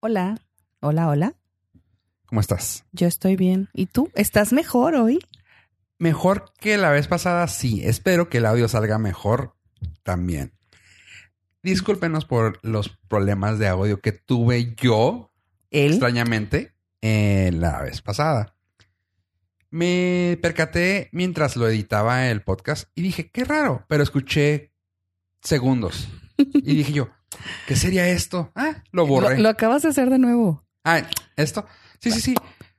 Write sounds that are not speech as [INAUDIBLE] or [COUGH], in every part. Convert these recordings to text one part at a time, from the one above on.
Hola, hola, hola. ¿Cómo estás? Yo estoy bien. ¿Y tú? ¿Estás mejor hoy? Mejor que la vez pasada, sí. Espero que el audio salga mejor también. Discúlpenos por los problemas de audio que tuve yo, extrañamente, eh, la vez pasada. Me percaté mientras lo editaba el podcast y dije, qué raro, pero escuché segundos. Y dije yo, ¿qué sería esto? Ah, lo borré. Lo, lo acabas de hacer de nuevo. Ah, ¿esto? Sí, sí, sí.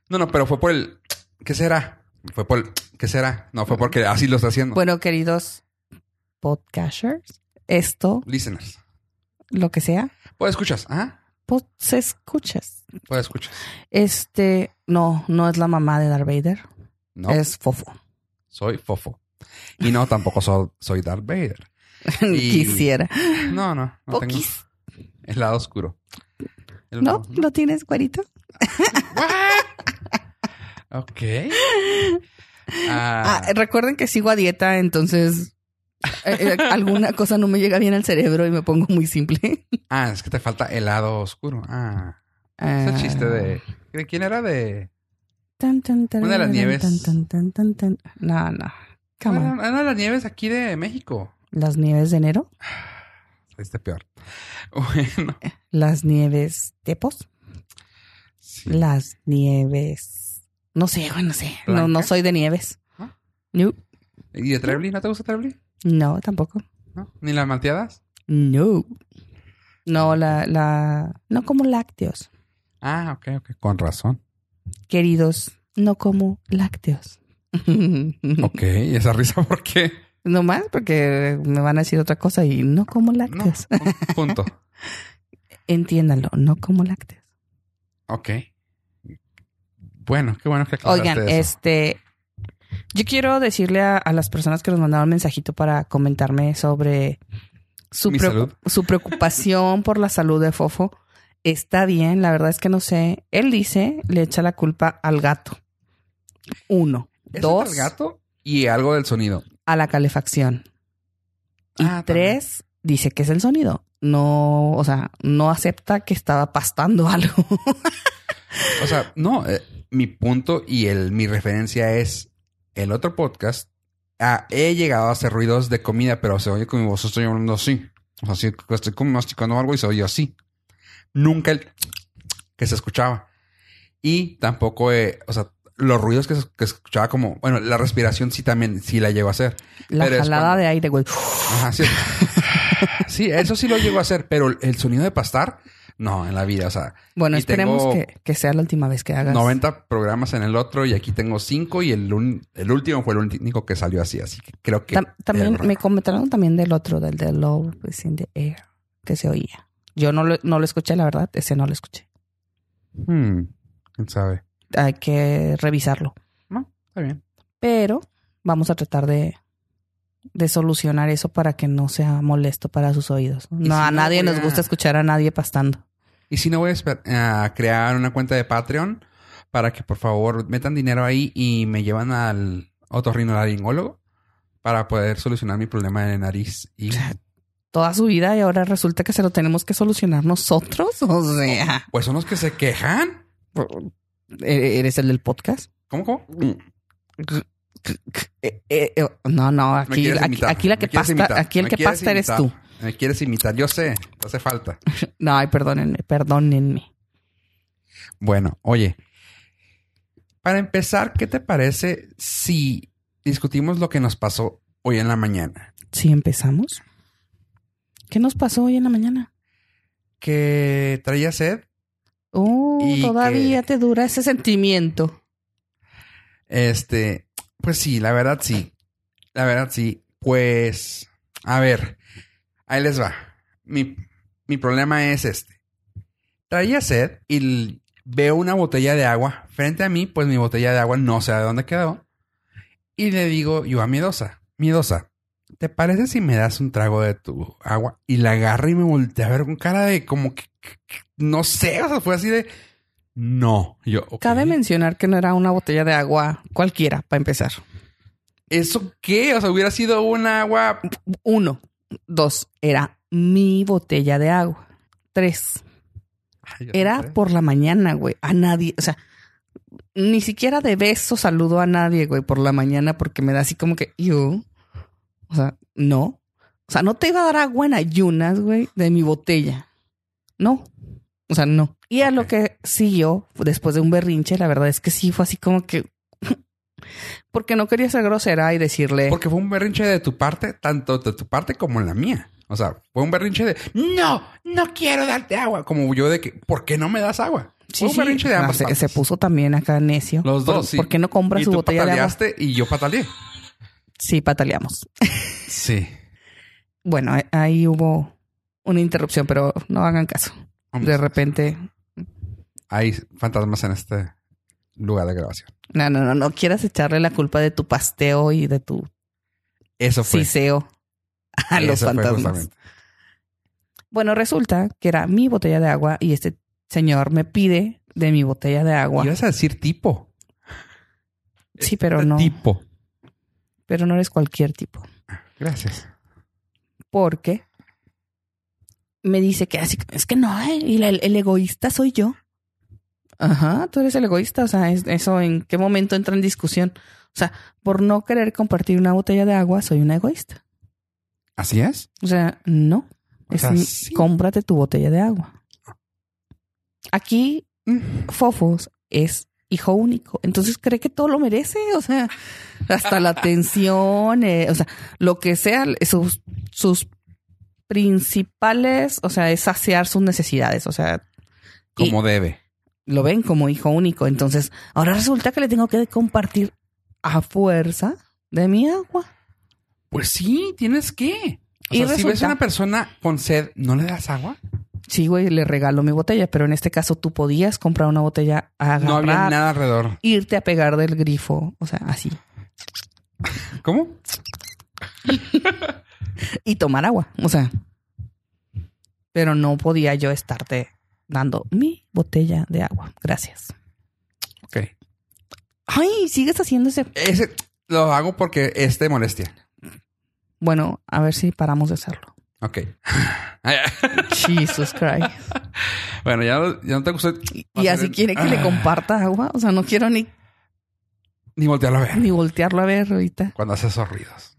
No, no, pero fue por el... ¿Qué será? Fue por el... ¿Qué será? No, fue porque así lo está haciendo. Bueno, queridos podcasters, esto, Listeners. lo que sea, Pues escuchas. Pod se escuchas. Pues escuchas. Este, no, no es la mamá de Darth Vader. No, Es Fofo. soy fofo. Y no, tampoco soy, soy Darth Vader. [LAUGHS] Y- Quisiera. No, no. no tengo el lado oscuro. El- ¿No? ¿Lo tienes, güerito? Ok. Ah, Ah, recuerden que sigo a dieta, entonces eh, eh, alguna cosa no me llega bien al cerebro y me pongo muy simple. ah, es que te falta el lado oscuro. Ah, ese Ah. chiste de... ¿De quién era? De... Tan, tan, tan, Una de las nieves. No, no. Era, era las nieves aquí de México. Las nieves de enero. Este peor. Bueno. Las nieves tepos. sí. Las nieves. No sé, güey, no sé. No, no soy de nieves. ¿No? No. ¿Y de Trebly? ¿No te gusta Trebly? No, tampoco. ¿No? ¿Ni las malteadas? No. No, la, la. No como lácteos. Ah, ok, ok. Con razón. Queridos, no como lácteos. [LAUGHS] Ok. ¿Y esa risa por qué? No más porque me van a decir otra cosa y no como No. lácteos. Punto. [LAUGHS] Entiéndanlo, no como lácteos. Ok. Bueno, qué bueno que Oigan, eso. este. Yo quiero decirle a, a las personas que nos mandaron mensajito para comentarme sobre su, Mi preo- salud. su preocupación por la salud de Fofo. Está bien, la verdad es que no sé. Él dice, le echa la culpa al gato. Uno. ¿Es Dos, el gato? Y algo del sonido. A la calefacción. Y Ah, tres, dice que es el sonido. No, o sea, no acepta que estaba pastando [LAUGHS] algo. O sea, no, eh, mi punto y el, mi referencia es el otro podcast. Ah, he llegado a hacer ruidos de comida, pero se oye como mi voz, estoy hablando así. O sea, si estoy como masticando algo y se oye así. Nunca el que se escuchaba. Y tampoco, eh, o sea, los ruidos que escuchaba como, bueno, la respiración sí también, sí la llego a hacer. La Pero es jalada cuando- de aire, güey. Ajá, sí. [LAUGHS] sí, eso sí lo llego a hacer, pero el sonido de pastar, no, en la vida, o sea, Bueno, esperemos que, que sea la última vez que hagas. 90 programas en el otro y aquí tengo 5 y el, un- el último fue el único que salió así, así que creo que... Tam- también me comentaron también del otro, del de Love is in the air, que se oía. Yo no lo, no lo escuché, la verdad, ese no lo escuché. Hmm, ¿Quién sabe? Hay que revisarlo. No, está bien. Pero vamos a tratar de, de solucionar eso para que no sea molesto para sus oídos. No, si a no, nadie nos gusta escuchar a nadie pastando. Y si no voy a crear una cuenta de Patreon para que por favor metan dinero ahí y me llevan al otorrinolaringólogo para poder solucionar mi problema de nariz. Y Toda su vida y ahora resulta que se lo tenemos que solucionar nosotros. [LAUGHS] O sea, pues son los que se quejan. ¿E- ¿eres el del podcast? ¿Cómo, cómo? Eh, eh, eh, no, no, aquí, aquí, la que pasta, imitar, aquí el que pasta eres tú. Me quieres imitar, yo sé, hace falta. No, [LAUGHS] ay, perdónenme, perdónenme. Bueno, oye, para empezar, ¿qué te parece si discutimos lo que nos pasó hoy en la mañana? ¿Sí empezamos? ¿Qué nos pasó hoy en la mañana? Que traía sed, Oh, Y todavía que- te dura ese sentimiento. este, pues sí, la verdad sí, la verdad sí, pues, a ver, ahí les va. Mi, mi problema es este. Traía sed y veo una botella de agua frente a mí, pues mi botella de agua no sé de dónde quedó. Y le digo yo a Miedosa, Miedosa, ¿te parece si me das un trago de tu agua? Y la agarra y me voltea a ver con cara de como que, no sé, o sea, fue así de, no. Yo. Cabe mencionar que no era una botella de agua cualquiera, para empezar. ¿Eso qué? O sea, hubiera sido un agua. Uno. Dos. Era mi botella de agua. Tres. Ay, Era por la mañana, güey. A nadie, o sea, ni siquiera de beso saludo a nadie, güey, por la mañana porque me da así como que, yo, o sea, no. O sea, no te iba a dar agua en ayunas, güey, de mi botella. No. O sea, no. Y a lo que siguió después de un berrinche, la verdad es que sí fue así como que. [LAUGHS] porque no quería ser grosera y decirle. Porque fue un berrinche de tu parte, tanto de tu parte como en la mía. O sea, fue un berrinche de no, no quiero darte agua. Como yo de que, ¿por qué no me das agua? Sí, fue un sí. berrinche de Ah, ambas se, partes. se puso también acá necio. Los dos, ¿Por, sí. ¿Por qué no compra y su tú botella de agua? pataleaste y yo pataleé. Sí, pataleamos. Sí. Bueno, eh, ahí hubo una interrupción, pero no hagan caso. Vamos. De repente, Hay fantasmas en este lugar de grabación. no, no, no, no quieras echarle la culpa de tu pasteo y de tu Eso fue. siseo a los Eso fantasmas. Bueno, resulta que era mi botella de agua y este señor me pide de mi botella de agua. Ibas a decir tipo. Sí, pero no. Tipo. Pero no eres cualquier tipo. Gracias. Porque me dice que así, es que no, eh, y el, el egoísta soy yo. Ajá, tú eres el egoísta. O sea, es- eso en qué momento entra en discusión. O sea, por no querer compartir una botella de agua, soy una egoísta. ¿Así es? O sea, no. O Es sea, mi- sí. Cómprate tu botella de agua. Aquí, Mm. Fofos es hijo único. Entonces cree que todo lo merece. O sea, hasta la atención, eh, o sea, lo que sea, sus, sus principales, o sea, es saciar sus necesidades. O sea, Como debe. lo ven como hijo único. Entonces, ahora resulta que le tengo que compartir a fuerza de mi agua. Pues sí, tienes que. O Y sea, si ves a una persona con sed, ¿no le das agua? Sí, güey, le regalo mi botella, pero en este caso tú podías comprar una botella, agarrar, No había nada alrededor. irte a pegar del grifo, o sea, así, ¿Cómo? y tomar agua, o sea. Pero no podía yo estarte dando mi botella de agua. Gracias. Ok. Ay, sigues haciendo ese. Ese lo hago porque es de molestia. Bueno, a ver si paramos de hacerlo. Ok. Jesus Christ. [LAUGHS] bueno, ya, ya no te gustó. Y así quiere que le comparta agua. O sea, no quiero ni, Ni voltearlo a ver. ni voltearlo a ver ahorita. cuando hace esos ruidos.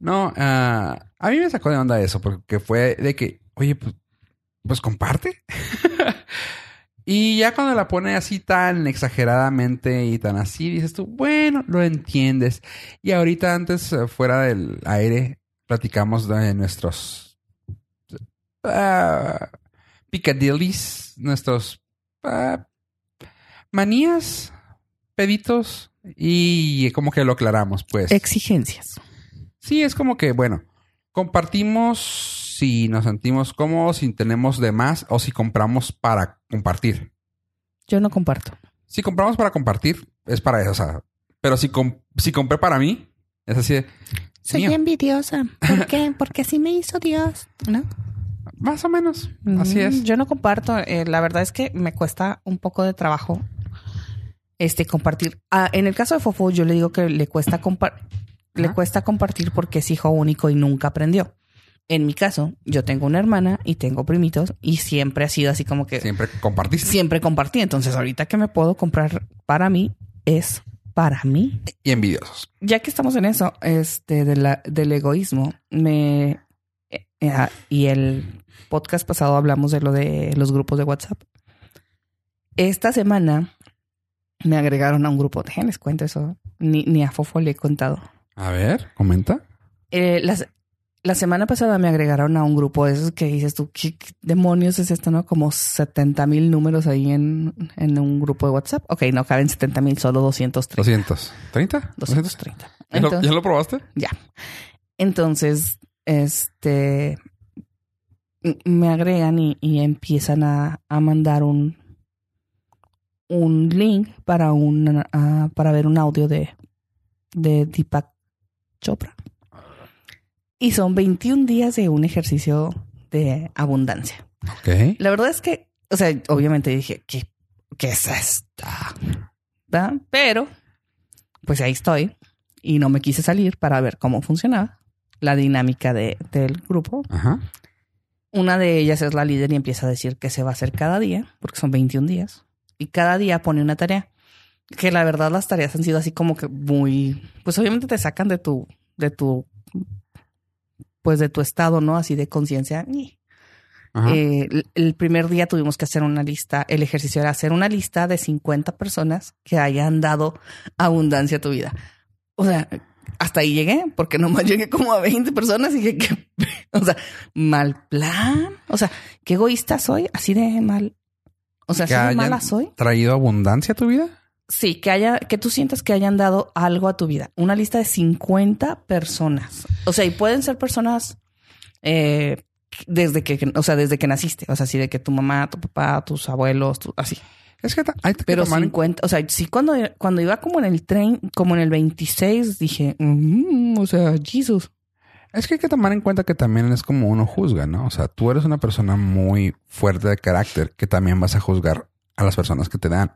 No, ah, a mí me sacó de onda eso, porque fue de que, oye, pues, pues comparte. [LAUGHS] y ya cuando la pone así tan exageradamente y tan así, dices tú, bueno, lo entiendes. Y ahorita antes, eh, fuera del aire, platicamos de nuestros picadillis, nuestros ah, manías, peditos, y como que lo aclaramos, pues. Exigencias. Sí, es como que, bueno, compartimos si nos sentimos cómodos, si tenemos de más o si compramos para compartir. Yo no comparto. Si compramos para compartir, es para eso, o sea, pero si, com- si compré para mí, es así de, Soy mío. envidiosa. ¿Por qué? [LAUGHS] Porque así me hizo Dios. ¿No? más o menos, así es. Yo no comparto. Eh, la verdad es que me cuesta un poco de trabajo este compartir. Ah, en el caso de Fofo, yo le digo que le cuesta compa- le cuesta compartir porque es hijo único y nunca aprendió. En mi caso, yo tengo una hermana y tengo primitos y siempre ha sido así como que Siempre compartiste. siempre compartí. Entonces, ahorita que me puedo comprar para mí es para mí. Y envidiosos. Ya que estamos en eso, este de la- del egoísmo, me eh, eh, y el podcast pasado hablamos de lo de los grupos de WhatsApp. Esta semana me agregaron a un grupo. Déjenles cuento eso. Ni, ni a Fofo le he contado. A ver, comenta. Eh, las- la semana pasada me agregaron a un grupo de esos que dices tú, ¿qué, demonios es esto? ¿No? Como 70 mil números ahí en, en un grupo de WhatsApp. Ok, no caben 70 mil, solo 230. 230. 230. ¿Ya lo, ya lo probaste? Ya. Entonces, este me agregan y, y empiezan a, a mandar un un link para un para ver un audio de de Deepak Chopra. Y son 21 días de un ejercicio de abundancia. Ok. La verdad es que, o sea, obviamente dije, ¿qué, qué es esto? ¿verdad? Pero, pues ahí estoy y no me quise salir para ver cómo funcionaba la dinámica de, del grupo. Ajá. Una de ellas es la líder y empieza a decir que se va a hacer cada día, porque son 21 días. Y cada día pone una tarea. Que la verdad las tareas han sido así como que muy... Pues obviamente te sacan de tu... De tu pues de tu estado, ¿no? Así de conciencia. Eh, el primer día tuvimos que hacer una lista. El ejercicio era hacer una lista de 50 personas que hayan dado abundancia a tu vida. O sea, hasta ahí llegué, porque nomás [LAUGHS] llegué como a 20 personas y dije que, o sea, mal plan. O sea, qué egoísta soy, así de mal. O sea, así de mala soy. ¿Traído abundancia a tu vida? Sí, que haya, que tú sientas que hayan dado algo a tu vida. Una lista de 50 personas. O sea, y pueden ser personas eh, desde que, o sea, desde que naciste. O sea, así de que tu mamá, tu papá, tus abuelos, así. Es que hay que Pero 50, o sea, sí, cuando, cuando iba como en el tren, como en el 26, dije, mm, o sea, Jesus. Es que hay que tomar en cuenta que también es como uno juzga, ¿no? O sea, tú eres una persona muy fuerte de carácter que también vas a juzgar a las personas que te dan.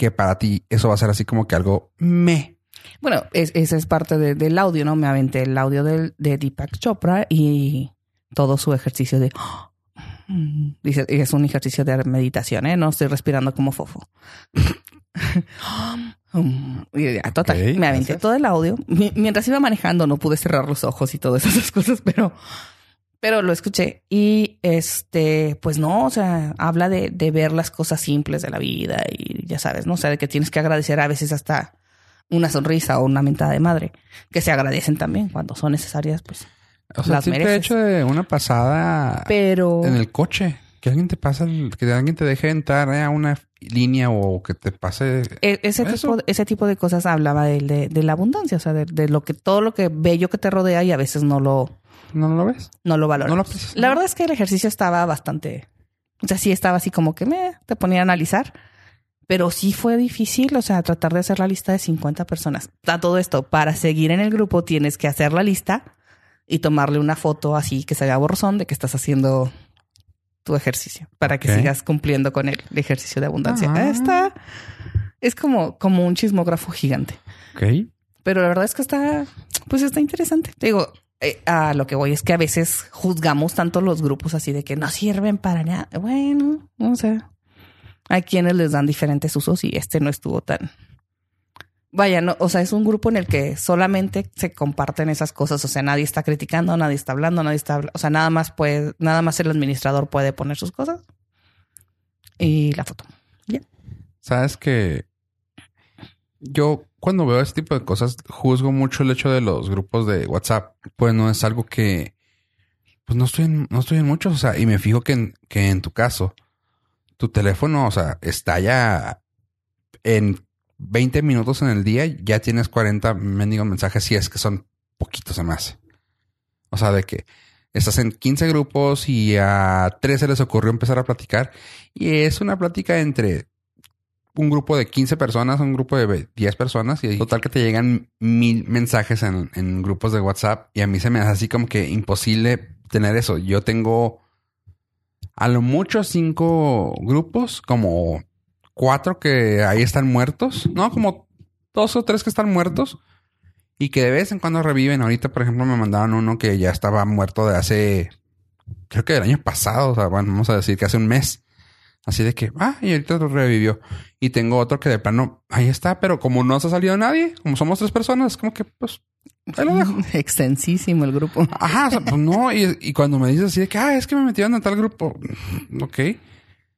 Que para ti eso va a ser así como que algo me. Bueno, es, esa es parte del audio, ¿no? Me aventé el audio de, de Deepak Chopra y todo su ejercicio de [GASPS] Dice, es un ejercicio de meditación, ¿eh? No estoy respirando como fofo. [GASPS] Total, me aventé todo el audio. Mientras iba manejando, no pude cerrar los ojos y todas esas [LAUGHS] cosas, pero, pero lo escuché. Y este, pues no, o sea, habla de, de ver las cosas simples de la vida y ya sabes, ¿no? O sea, de que tienes que agradecer a veces hasta una sonrisa o una mentada de madre, que se agradecen también cuando son necesarias, pues o sea, sí te he hecho de una pasada pero... en el coche. Que alguien te pasa, que alguien te deje entrar eh, a una línea o que te pase. E, ese, tipo, ese tipo de cosas hablaba de, de, la abundancia, o sea, de, lo que todo lo que bello que te rodea y a veces no lo. No lo ves. No lo valoras. la verdad es que el ejercicio estaba bastante. O sea, sí estaba así como que me te ponía a analizar. Pero sí fue difícil, o sea, tratar de hacer la lista de 50 personas. A todo esto, para seguir en el grupo tienes que hacer la lista y tomarle una foto así que se haga borrosón de que estás haciendo tu ejercicio para que sigas cumpliendo con el, ejercicio de abundancia. Ah. Está, es como, como un chismógrafo gigante. Ok. Pero la verdad es que está, pues está interesante. Te digo, eh, a lo que voy es que a veces juzgamos tanto los grupos así de que no sirven para nada. Bueno, no sé. Hay quienes les dan diferentes usos y este no estuvo tan, vaya, no, o sea, es un grupo en el que solamente se comparten esas cosas. O sea, nadie está criticando, nadie está hablando, nadie está, o sea, nada más puede, nada más el administrador puede poner sus cosas y la foto. Sabes que yo cuando veo este tipo de cosas juzgo mucho el hecho de los grupos de WhatsApp. Pues no es algo que, pues no estoy en, no estoy en muchos. O sea, y me fijo que en, que en tu caso, tu teléfono, o sea, está ya en 20 minutos en el día, ya tienes 40 mendigos mensajes si es que son poquitos más. O sea, de que estás en 15 grupos y a 13 les ocurrió empezar a platicar. Y es una plática entre un grupo de 15 personas, un grupo de 10 personas. Y total que te llegan mil mensajes en, en grupos de WhatsApp. Y a mí se me hace así como que imposible tener eso. Yo tengo a lo mucho cinco grupos, como cuatro que ahí están muertos, ¿no? Como dos o tres que están muertos y que de vez en cuando reviven. Ahorita, por ejemplo, me mandaron uno que ya estaba muerto de hace, creo que del año pasado, o sea, bueno, vamos a decir que hace un mes. Así de que, ah, y ahorita revivió. Y tengo otro que de plano, ahí está, pero como no se ha salido nadie, como somos tres personas, como que, pues, ahí lo dejo. [LAUGHS] Extensísimo el grupo. Ajá, o sea, pues no, y, y, cuando me dices así de que, ah, es que me metieron en tal grupo, ok.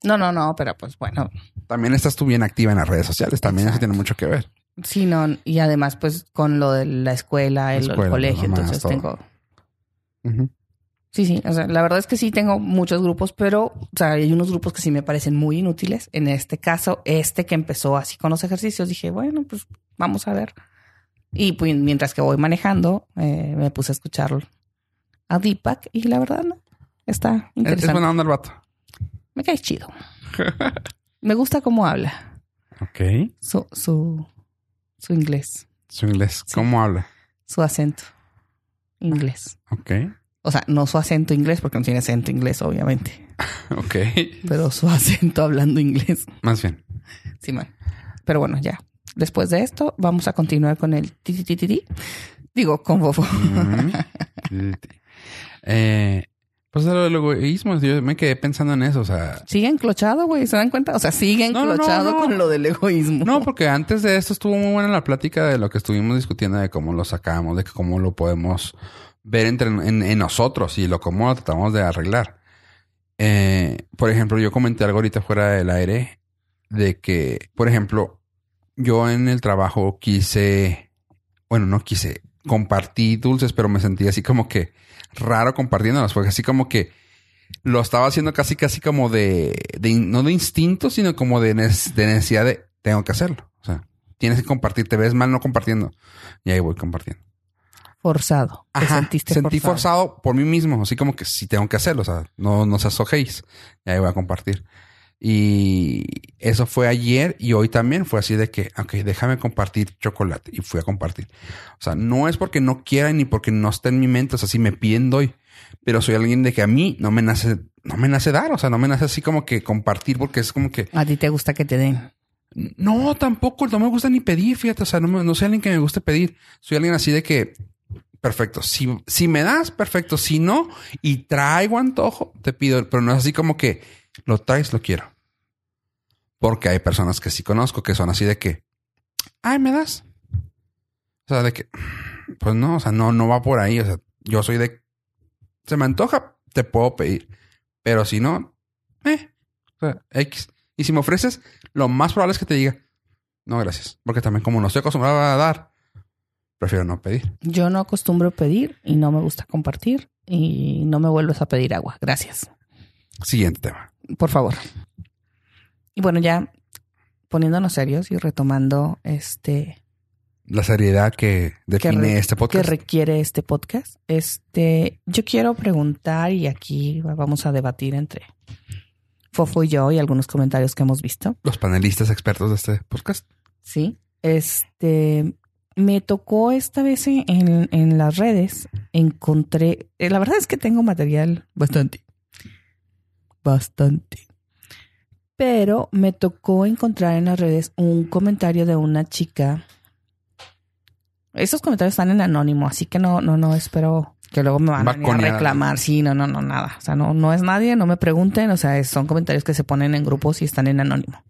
No, no, no, pero pues bueno. También estás tú bien activa en las redes sociales, también eso tiene mucho que ver. Sí, no, y además pues con lo de la escuela, el, colegio, entonces tengo... Sí, sí, o sea, la verdad es que sí tengo muchos grupos, pero o sea, hay unos grupos que sí me parecen muy inútiles. En este caso, este que empezó así con los ejercicios, dije, bueno, pues vamos a ver. Y pues mientras que voy manejando, eh, me puse a escucharlo a Deepak y la verdad, no, está interesante. Es buena onda el vato. Me cae chido. [LAUGHS] Me gusta cómo habla. Ok. Su, su, su inglés. Su inglés. ¿Cómo habla? Su acento. Inglés. Ok. O sea, no su acento inglés, porque no tiene acento inglés, obviamente. [LAUGHS] ok. Pero su acento hablando inglés. Más bien. Sí, man. Pero bueno, ya. Después de esto, vamos a continuar con el ti, ti, ti, Digo, con Bobo. [LAUGHS] eh, Pues del egoísmo, yo me quedé pensando en eso, o sea. Sigue enclochado, güey, ¿se dan cuenta? O sea, sigue No, no, no, enclochado no. con lo del egoísmo. No, porque antes de esto estuvo muy buena la plática de lo que estuvimos discutiendo de cómo lo sacamos, de cómo lo podemos ver entre en, en nosotros y lo cómo lo tratamos de arreglar. Eh, por ejemplo, yo comenté algo ahorita fuera del aire de que, por ejemplo, yo en el trabajo quise, bueno, no quise, compartí dulces, pero me sentí así como que raro compartiéndolas, porque así como que lo estaba haciendo casi, casi como de, de no de instinto, sino como de, de necesidad de, tengo que hacerlo. O sea, tienes que compartir, te ves mal no compartiendo. Y ahí voy compartiendo. Forzado. Te Ajá, sentiste sentí forzado. forzado por mí mismo, así como que sí tengo que hacerlo, o sea, no, no se asojéis. Y ahí voy a compartir. Y eso fue ayer y hoy también fue así de que, ok, déjame compartir chocolate. Y fui a compartir. O sea, no es porque no quiera ni porque no esté en mi mente, o sea, si me piden doy. Pero soy alguien de que a mí no me nace, no me nace dar, o sea, no me nace así como que compartir porque es como que, A ti te gusta que te den. no, tampoco, no me gusta ni pedir, fíjate, o sea, no, me- no soy alguien que me guste pedir. Soy alguien así de que, perfecto, si, si me das, perfecto, si no, y traigo antojo, te pido, pero no es así como que lo traes, lo quiero. Porque hay personas que sí conozco que son así de que, ay, me das. O sea, de que, pues no, o sea, no, no va por ahí, o sea, yo soy de, se me antoja, te puedo pedir, pero si no, eh, o sea, X. Y si me ofreces, lo más probable es que te diga, no, gracias. Porque también como no estoy acostumbrado a dar, prefiero no pedir. Yo no acostumbro pedir y no me gusta compartir y no me vuelves a pedir agua. Gracias. Siguiente tema. Por favor. Y bueno, ya poniéndonos serios y retomando este La seriedad que define este que podcast. requiere este podcast. Este, yo quiero preguntar y aquí vamos a debatir entre Fofo y yo y algunos comentarios que hemos visto. Los panelistas expertos de este podcast. Sí. Este, me tocó esta vez en, en- en las redes, encontré, eh, la verdad es que tengo material bastante, bastante. Pero me tocó encontrar en las redes un comentario de una chica. Esos comentarios están en anónimo, así que no, no, no espero que luego me van a, venir a Baconeada. reclamar. Sí, no, no, no, nada. O sea, no, no es nadie, no me pregunten. O sea, son comentarios que se ponen en grupos y están en anónimo.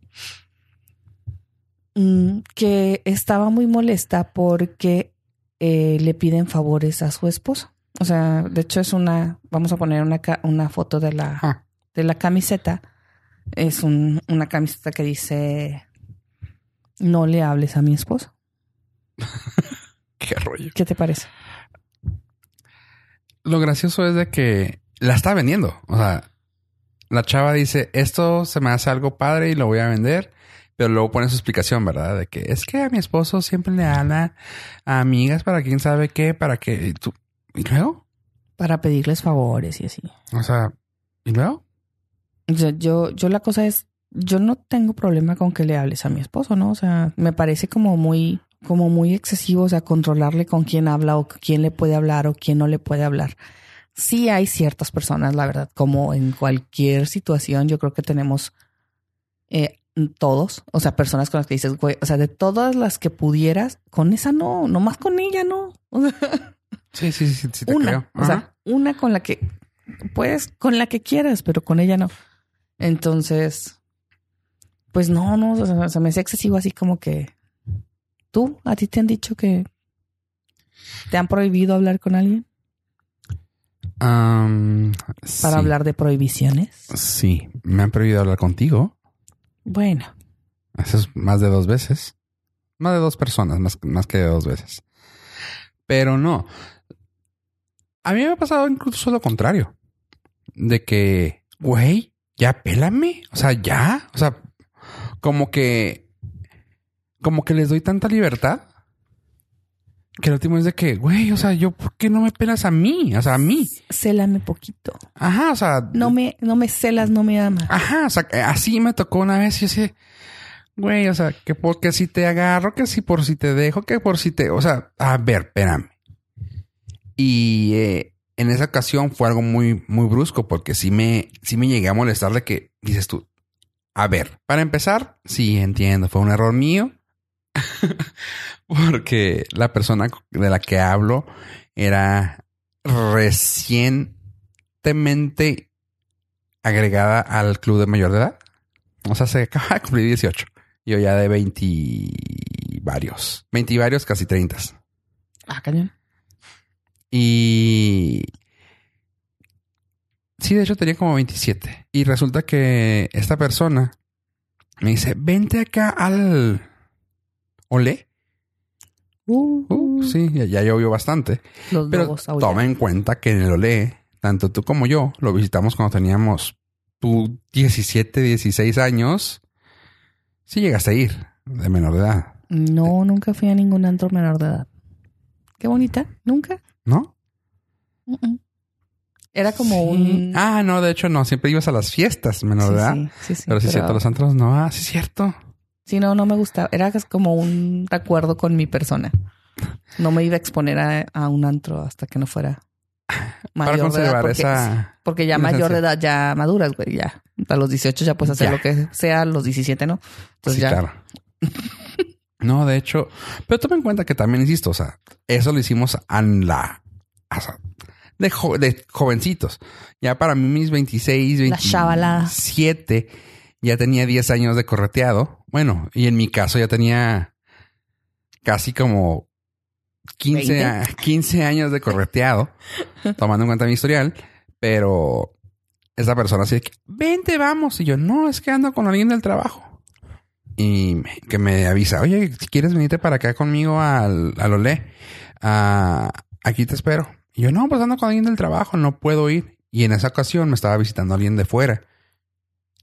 Mm, que estaba muy molesta porque eh, le piden favores a su esposo. O sea, de hecho es una, vamos a poner una, una foto de la, Ah, de la camiseta. Es un- una camiseta que dice, no le hables a mi esposo. [LAUGHS] qué rollo. ¿Qué te parece? Lo gracioso es de que la está vendiendo. O sea, la chava dice, esto se me hace algo padre y lo voy a vender. Pero luego pone su explicación, ¿verdad? De que es que a mi esposo siempre le habla a amigas para quién sabe qué, para que... ¿Y, tú? ¿Y luego? Para pedirles favores y así. O sea, ¿y luego? O sea, yo, yo la cosa es, yo no tengo problema con que le hables a mi esposo, ¿no? O sea, me parece como muy, como muy excesivo, o sea, controlarle con quién habla o quién le puede hablar o quién no le puede hablar. Sí hay ciertas personas, la verdad, como en cualquier situación, yo creo que tenemos eh, todos, o sea, personas con las que dices, güey, o sea, de todas las que pudieras, con esa no, nomás con ella no. [LAUGHS] O sea, Sí, sí, sí, sí te una, creo. o sea, una con la que puedes, con la que quieras, pero con ella no. Entonces, pues no, no, o sea, se me hace excesivo así como que tú, a ti te han dicho que te han prohibido hablar con alguien para sí. hablar de prohibiciones. Sí, me han prohibido hablar contigo. Bueno, Eso es más de dos veces. Más de dos personas, más, más que de dos veces. Pero no. A mí me ha pasado incluso lo contrario. De que, güey, ya pélame. O sea, ya. O sea, como que. Como que les doy tanta libertad. Que el último es de que, güey, o sea, yo, ¿por qué no me pelas a mí? O sea, a mí. célame poquito. Ajá, o sea. No me, no me celas, no me amas. Ajá, o sea, así me tocó una vez y así, güey, o sea, que porque si te agarro, que si por si te dejo, que por si te, o sea, a ver, espérame. Y eh, en esa ocasión fue algo muy, muy brusco porque sí me, sí me llegué a molestar de que dices tú, a ver, para empezar, sí entiendo, fue un error mío. [LAUGHS] porque la persona de la que hablo era recientemente agregada al club de mayor de edad. O sea, se acaba de cumplir 18. Yo ya de 20 varios. 20 varios, casi 30. Ah, cañón. Y... Sí, de hecho tenía como 27. Y resulta que esta persona me dice, vente acá al... Olé. Uh, Uh, sí, ya, ya llovió bastante. Los Pero toma en cuenta que en el Olé, tanto tú como yo, lo visitamos cuando teníamos tú 17, 16 años. Sí llegaste a ir de menor de edad, No, nunca fui a ningún antro menor de edad. Qué bonita. Nunca. ¿No? Era como Sí. un... Ah, no, de hecho no. Siempre ibas a las fiestas menor sí, de edad. sí, sí, sí, pero sí es cierto, los antros no. Ah, sí cierto. Sí, no, no me gustaba. Era como un acuerdo con mi persona. No me iba a exponer a, a un antro hasta que no fuera [LAUGHS] Para mayor de edad. conservar Porque, esa... porque ya inocencia. mayor de edad ya maduras, güey, ya. A los 18 ya puedes hacer Ya. lo que sea, a los 17 no. Entonces sí, ya. claro. [LAUGHS] no, de hecho, pero toma en cuenta que también, insisto, o sea, eso lo hicimos en la... o sea, de, jo- de jovencitos. Ya para mí mis 26, La chavalada. 27, ya tenía 10 años de correteado. Bueno, y en mi caso ya tenía casi como 15, ¿Veinte? a- 15 años de correteado, [LAUGHS] tomando en cuenta mi historial, pero esa persona así de que, vente, vamos. Y yo, no, es que ando con alguien del trabajo. Y que me avisa, oye, si quieres venirte para acá conmigo al, al Olé, ah, aquí te espero. Y yo, no, pues ando con alguien del trabajo, no puedo ir. Y en esa ocasión me estaba visitando alguien de fuera.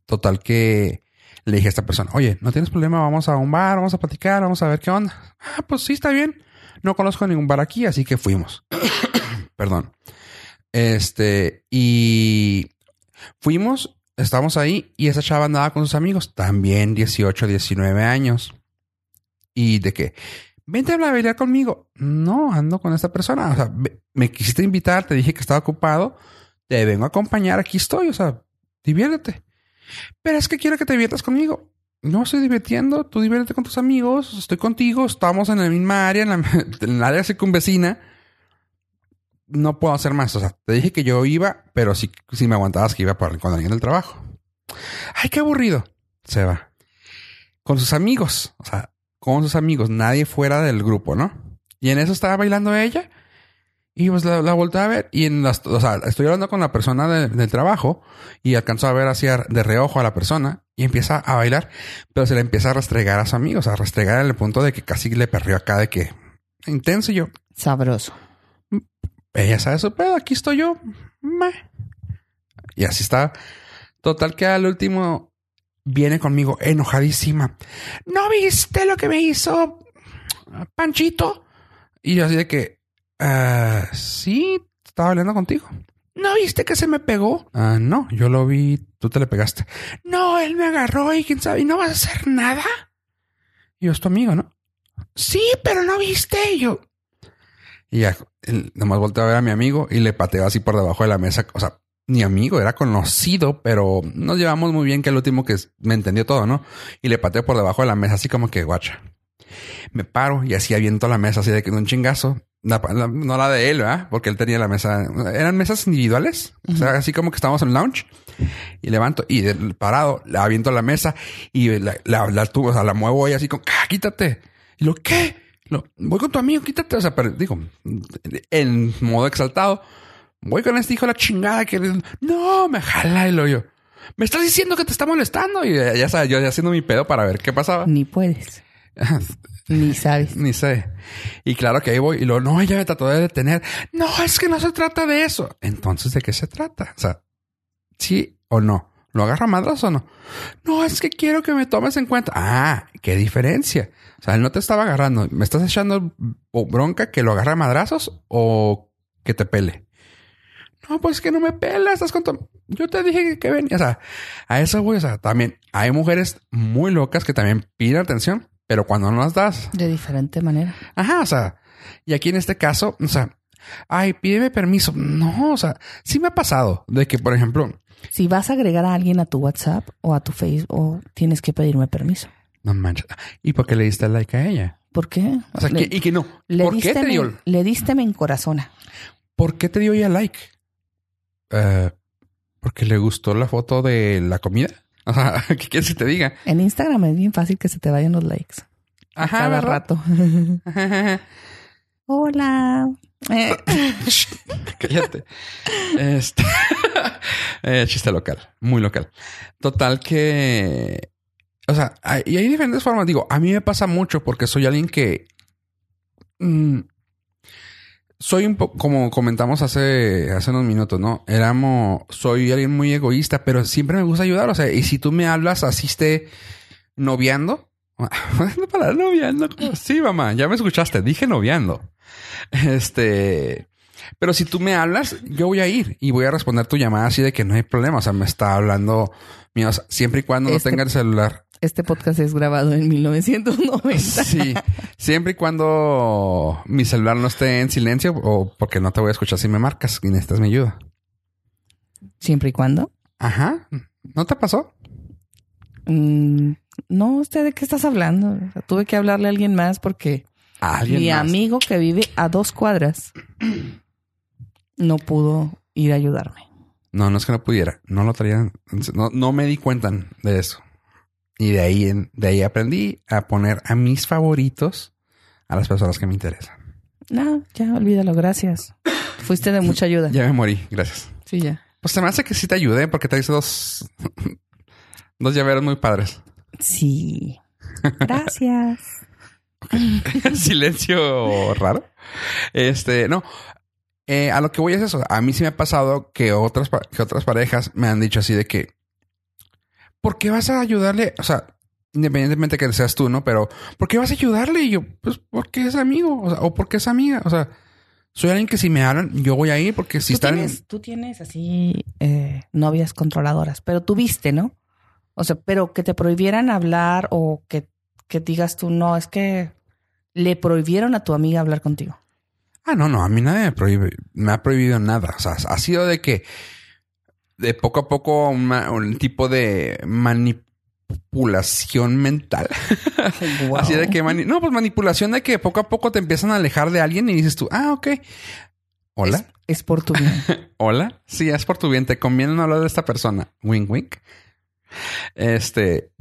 Total que le dije a esta persona, oye, no tienes problema, vamos a un bar, vamos a platicar, vamos a ver qué onda. Ah, pues sí, está bien. No conozco ningún bar aquí, así que fuimos. [COUGHS] Perdón. Este, y fuimos, estamos ahí y esa chava andaba con sus amigos, también 18, 19 años. Y de que, vente a bailar conmigo. No, ando con esta persona. O sea, me, quisiste invitar, te dije que estaba ocupado, te vengo a acompañar, aquí estoy, o sea, diviértete. Pero es que quiero que te diviertas conmigo. No estoy divirtiendo, tú diviértete con tus amigos, estoy contigo, estamos en la misma área, en la, [LAUGHS] en el área circunvecina. No puedo hacer más. O sea, te dije que yo iba, pero si, si me aguantabas que iba por- con alguien del trabajo. Ay, qué aburrido. Se va. Con sus amigos. O sea, con sus amigos. Nadie fuera del grupo, ¿no? Y en eso estaba bailando ella. Y pues la, la a ver. Y en las, o sea, estoy hablando con la persona de- del trabajo. Y alcanzó a ver hacia de reojo a la persona. Y empieza a bailar. Pero se le empieza a restregar a su amigo. O sea, a restregar en el punto de que casi le perrió acá de que intenso. Yo, Sabroso. Ella sabe su pedo, aquí estoy yo. Meh. Y así está. Total que al último viene conmigo enojadísima. ¿No viste lo que me hizo Panchito? Y yo así de que, "Ah, sí, estaba hablando contigo. ¿No viste que se me pegó? "Ah, no, yo lo vi, tú te le pegaste. No, él me agarró y quién sabe, ¿y no vas a hacer nada? Y yo, es tu amigo, ¿no? Sí, pero no viste. Y yo, y ya, él nomás volteó a ver a mi amigo y le pateó así por debajo de la mesa. O sea, ni amigo, era conocido, pero nos llevamos muy bien que el último que me entendió todo, ¿no? Y le pateó por debajo de la mesa, así como que guacha. Me paro y así aviento la mesa así de que de un chingazo. La- la- no la de él, ¿verdad? Porque él tenía la mesa. Eran mesas individuales. O sea, así como que estábamos en lounge. Y levanto y del parado la aviento la mesa y la, la, la, tu- o sea, la muevo ahí así como, "Ah, quítate. Y lo, ¿qué? Lo, voy con tu amigo, quítate. O sea, pero digo, en modo exaltado, voy con este hijo de la chingada que no me jala y lo yo. Me estás diciendo que te está molestando y ya, ya sabes, yo ya haciendo mi pedo para ver qué pasaba. Ni puedes. [LAUGHS] Ni sabes. Ni sé. Y claro que ahí voy y luego, no, ella me trató de detener. No, es que no se trata de eso. Entonces, ¿de qué se trata? O sea, sí o no. ¿Lo agarra madras o no? No, es que quiero que me tomes en cuenta. Ah, qué diferencia. O sea, él no te estaba agarrando. ¿Me estás echando bronca que lo agarra a madrazos o que te pele? No, pues que no me pela. Estás con tu... Yo te dije que, que venía. O sea, a eso voy. O sea, también hay mujeres muy locas que también piden atención, pero cuando no las das, De diferente manera. Ajá, o sea, y aquí en este caso, o sea, ay, pídeme permiso. No, o sea, sí me ha pasado de que, por ejemplo, Si vas a agregar a alguien a tu WhatsApp o a tu Facebook, tienes que pedirme permiso. no manches, ¿y por qué le diste like a ella? ¿Por qué? O sea, le, que- y que no, le ¿por qué te me- dio, le diste me encorazona. por qué te dio ella like? eh, porque le gustó la foto de la comida. [LAUGHS] O sea, ¿qué quieres que te diga? En Instagram es bien fácil que se te vayan los likes. Ajá, Cada ¿verdad? rato. [LAUGHS] Hola. Eh, [LAUGHS] Cállate. Este. Eh, chiste local, muy local. Total que. O sea, hay, y hay diferentes formas. Digo, a mí me pasa mucho porque soy alguien que. mm, soy un poco, como comentamos hace, hace unos minutos, ¿no? Éramos, soy alguien muy egoísta, pero siempre me gusta ayudar. O sea, y si tú me hablas así esté noviando, [LAUGHS] no para noviando, sí, mamá, ya me escuchaste, dije noviando. Este, pero si tú me hablas, yo voy a ir y voy a responder tu llamada así de que no hay problema. O sea, me está hablando, mira, o sea, siempre y cuando no Este- tenga el celular. Este podcast es grabado en 1990. Sí, siempre y cuando mi celular no esté en silencio o porque no te voy a escuchar si me marcas y necesitas mi ayuda. Siempre y cuando. Ajá. ¿No te pasó? Mm, no, ¿usted de qué estás hablando? O sea, tuve que hablarle a alguien más porque ¿Alguien mi más? amigo que vive a dos cuadras no pudo ir a ayudarme. No, no es que no pudiera. No lo traían. No, no me di cuenta de eso. Y de ahí, de ahí aprendí a poner a mis favoritos a las personas que me interesan. No, ya olvídalo, gracias. Fuiste de mucha ayuda. Ya me morí. Gracias. Sí, ya. Pues se me hace que sí te ayudé porque te hice dos, [LAUGHS] dos llaveros muy padres. Sí. Gracias. [LAUGHS] [LAUGHS] Silencio raro. Este, no. Eh, a lo que voy es eso. A mí sí me ha pasado que otras, que otras parejas me han dicho así de que, ¿por qué vas a ayudarle? O sea, independientemente que seas tú, ¿no? Pero, ¿por qué vas a ayudarle? Y yo, pues, porque es amigo, o, sea, o porque es amiga. O sea, soy alguien que si me hablan, yo voy a ir porque si tú, están... tienes, tú tienes así eh, novias controladoras, pero tuviste, ¿no? O sea, pero que te prohibieran hablar o que, que digas tú, no, es que le prohibieron a tu amiga hablar contigo. Ah, no, no, a mí nadie me, prohíbe, me ha prohibido nada. O sea, ha sido de que de poco a poco una- un tipo de manipulación mental. [LAUGHS] Así de que, mani- no, pues manipulación de que poco a poco te empiezan a alejar de alguien y dices tú, ah, ok. Hola, Es, es por tu bien. [LAUGHS] hola. Sí, es por tu bien. Te conviene no hablar de esta persona. Wink, wink. Este.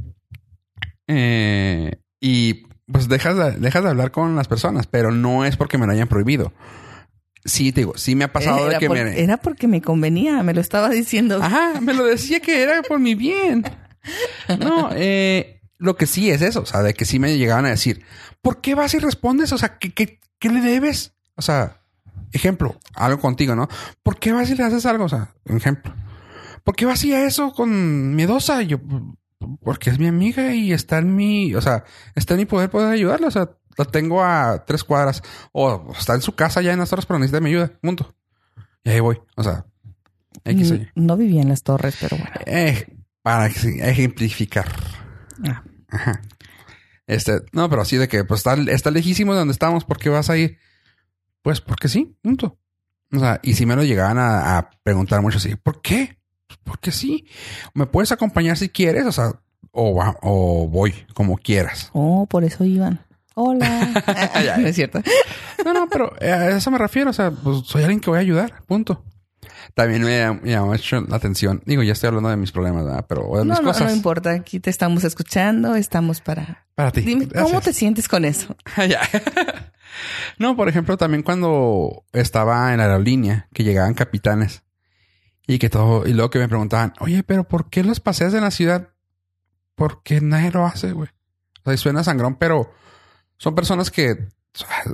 eh, y pues dejas de, dejas de hablar con las personas, pero no es porque me lo hayan prohibido. Sí, te digo, sí me ha pasado de era, que por- me. era porque me convenía, me lo estaba diciendo. Ajá, me lo decía que era por mi bien. No, eh, lo que sí es eso, o sea, de que sí me llegaban a decir, ¿por qué vas y respondes? O sea, ¿qué, qué, qué le debes? O sea, ejemplo, algo contigo, ¿no? ¿Por qué vas y le haces algo? O sea, un ejemplo. ¿Por qué vas y a eso con miedosa? Y yo, porque es mi amiga y está en mi, o sea, está en mi poder poder ayudarla. O sea, la tengo a tres cuadras o está en su casa ya en las horas, pero necesita mi ayuda. Punto. Y ahí voy. O sea, X o Y. Mm, No vivía en las torres, pero bueno. Eh, para ejemplificar. Ah, Ajá. Este, no, pero así de que pues está, está lejísimo de donde estamos. ¿Por qué vas a ir? Pues porque sí, punto. O sea, y si me lo llegaban a, a preguntar mucho así, ¿por qué? Porque sí. ¿Me puedes acompañar si quieres? O sea, o, va- o voy, como quieras. Oh, por eso iban. Hola. [LAUGHS] Ya. [LAUGHS] no es cierto. No, no, pero eh, a eso me refiero. O sea, pues soy alguien que voy a ayudar, punto. También me, me llamó mucho la atención. Digo, ya estoy hablando de mis problemas, ¿verdad? Pero de No, mis no, cosas. no importa. Aquí te estamos escuchando. Estamos para... Para ti. Dime, ¿cómo te sientes con eso? Ah, [LAUGHS] no, por ejemplo, también cuando estaba en la aerolínea, que llegaban capitanes y que todo, y luego que me preguntaban, oye, pero ¿por qué los paseas en la ciudad? Porque nadie lo hace, güey. O sea, suena sangrón, pero son personas que,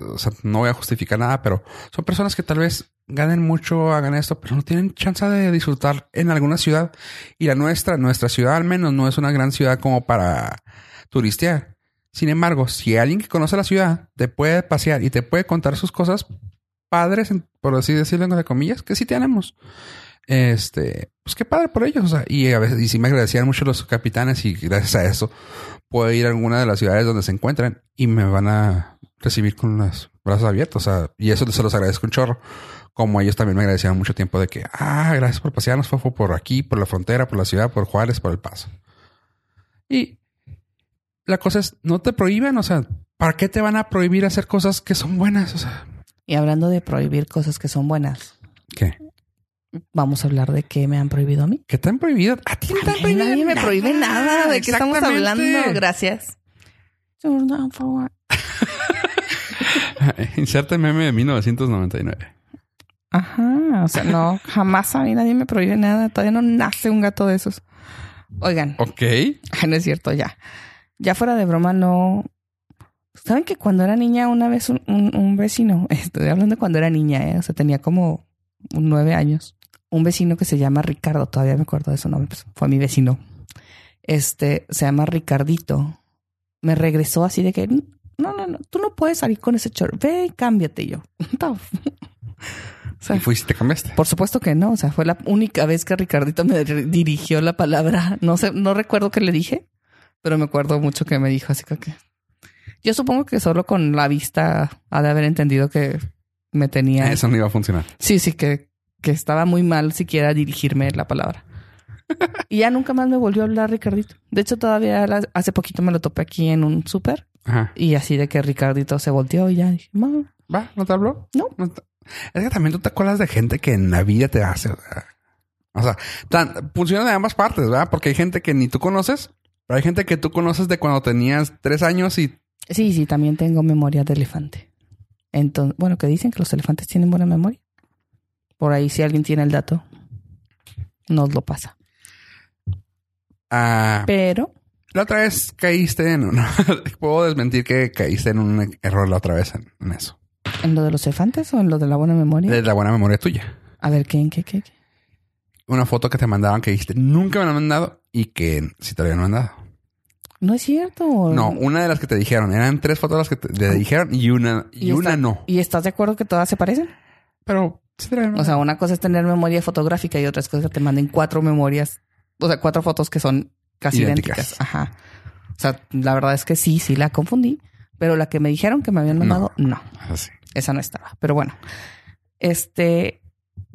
o sea, no voy a justificar nada, pero son personas que tal vez ganen mucho, hagan esto, pero no tienen chance de disfrutar en alguna ciudad. Y la nuestra, nuestra ciudad al menos, no es una gran ciudad como para turistear. Sin embargo, si alguien que conoce la ciudad te puede pasear y te puede contar sus cosas padres, por así decirlo, entre comillas, que sí tenemos. Este, pues qué padre por ellos. O sea, y a veces, y sí me agradecían mucho los capitanes y gracias a eso puedo ir a alguna de las ciudades donde se encuentran y me van a recibir con los brazos abiertos. O sea, y eso se los agradezco un chorro. Como ellos también me agradecían mucho tiempo de que, ah, gracias por pasearnos, Fofo, por aquí, por la frontera, por la ciudad, por Juárez, por el paso. Y la cosa es, no te prohíben, o sea, ¿para qué te van a prohibir hacer cosas que son buenas? O sea, Y hablando de prohibir cosas que son buenas, ¿qué? Vamos a hablar de qué me han prohibido a mí. ¿Qué te han prohibido? A ti no te han prohibido Nadie me nada. prohíbe nada. ¿De qué estamos hablando? Gracias. [LAUGHS] Inserte meme de 1999. Ajá. O sea, no, jamás a mí nadie me prohíbe nada. Todavía no nace un gato de esos. Oigan, Ok. Ay, no es cierto, ya. Ya fuera de broma, no. ¿Saben que cuando era niña, una vez un, un- un vecino, [LAUGHS] estoy hablando de cuando era niña, ¿eh? o sea, tenía como nueve años, un vecino que se llama Ricardo, todavía me acuerdo de su nombre, pues, fue mi vecino. Este se llama Ricardito. Me regresó así de que no, no, no, tú no puedes salir con ese short, ve y cámbiate yo. [LAUGHS] o sea, Y fuiste te cambiaste. por supuesto que no. O sea, fue la única vez que Ricardito me dir- dirigió la palabra. No sé, no recuerdo qué le dije, pero me acuerdo mucho que me dijo así que. Yo supongo que solo con la vista ha de haber entendido que me tenía. Eso no iba a funcionar. Sí, sí, que, que estaba muy mal siquiera dirigirme la palabra. [LAUGHS] y ya nunca más me volvió a hablar Ricardito. De hecho, todavía hace poquito me lo topé aquí en un súper y así de que Ricardito se volteó y ya dije, "Ma, ¿Va? ¿No te habló? No. te- Es que también tú te acuerdas de gente que en la vida te hace. O sea, o sea, tan- funciona de ambas partes, ¿verdad? Porque hay gente que ni tú conoces, pero hay gente que tú conoces de cuando tenías tres años y Sí, sí, también tengo memoria de elefante. Entonces, bueno, que dicen que los elefantes tienen buena memoria. Por ahí, si alguien tiene el dato, nos lo pasa. ah, Pero, la otra vez caíste en. [LAUGHS] Puedo desmentir que caíste en un error la otra vez en, en eso. ¿en lo de los elefantes o en lo de la buena memoria? De la buena memoria tuya. A ver, ¿qué, en qué, qué, qué? Una foto que te mandaban que dijiste nunca me la han mandado y que sí te la habían mandado. No es cierto. No, una de las que te dijeron. Eran tres fotos las que te, te dijeron y una, y, una no. ¿Y estás de acuerdo que todas se parecen? Pero sí O sea, una cosa es tener memoria fotográfica y otra cosa es que te manden cuatro memorias, o sea, cuatro fotos que son casi Idénticas. idénticas. Ajá. O sea, la verdad es que sí, sí la confundí, pero la que me dijeron que me habían mandado, no. Así. Esa no estaba. Pero bueno, este,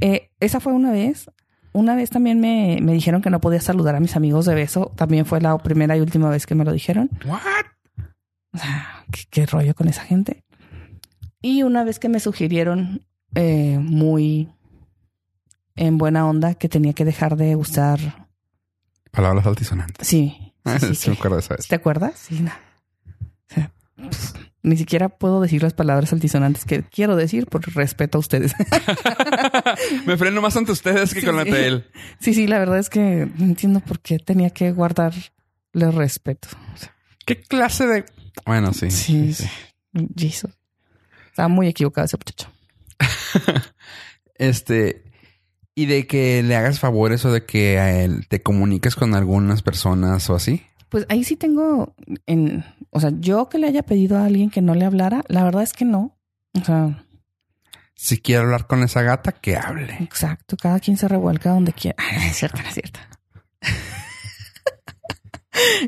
eh, esa fue una vez. Una vez también me, me dijeron que no podía saludar a mis amigos de beso. También fue la primera y última vez que me lo dijeron. What? O sea, ¿qué, qué rollo con esa gente? Y una vez que me sugirieron eh, muy en buena onda que tenía que dejar de usar. Palabras altisonantes. Sí. [LAUGHS] sí, sí, Sí, me que- acuerdo de. ¿Te acuerdas? Sí. no. O sea, pf, ni siquiera puedo decir las palabras altisonantes que quiero decir por respeto a ustedes. [LAUGHS] Me freno más ante ustedes que Sí, con la de él. Sí, sí, la verdad es que no entiendo por qué tenía que guardarle respeto. O sea, ¿Qué clase de...? Bueno, sí. sí, sí. Muy equivocado ese muchacho. [LAUGHS] Este... Y de que le hagas favores o de que a él te comuniques con algunas personas o así. Pues ahí sí tengo en, o sea, yo que le haya pedido a alguien que no le hablara, la verdad es que no. O sea, Si quiere hablar con esa gata, que hable. exacto, cada quien se revuelca donde quiera. [LAUGHS] Ay, no es cierto, no es cierto. [LAUGHS]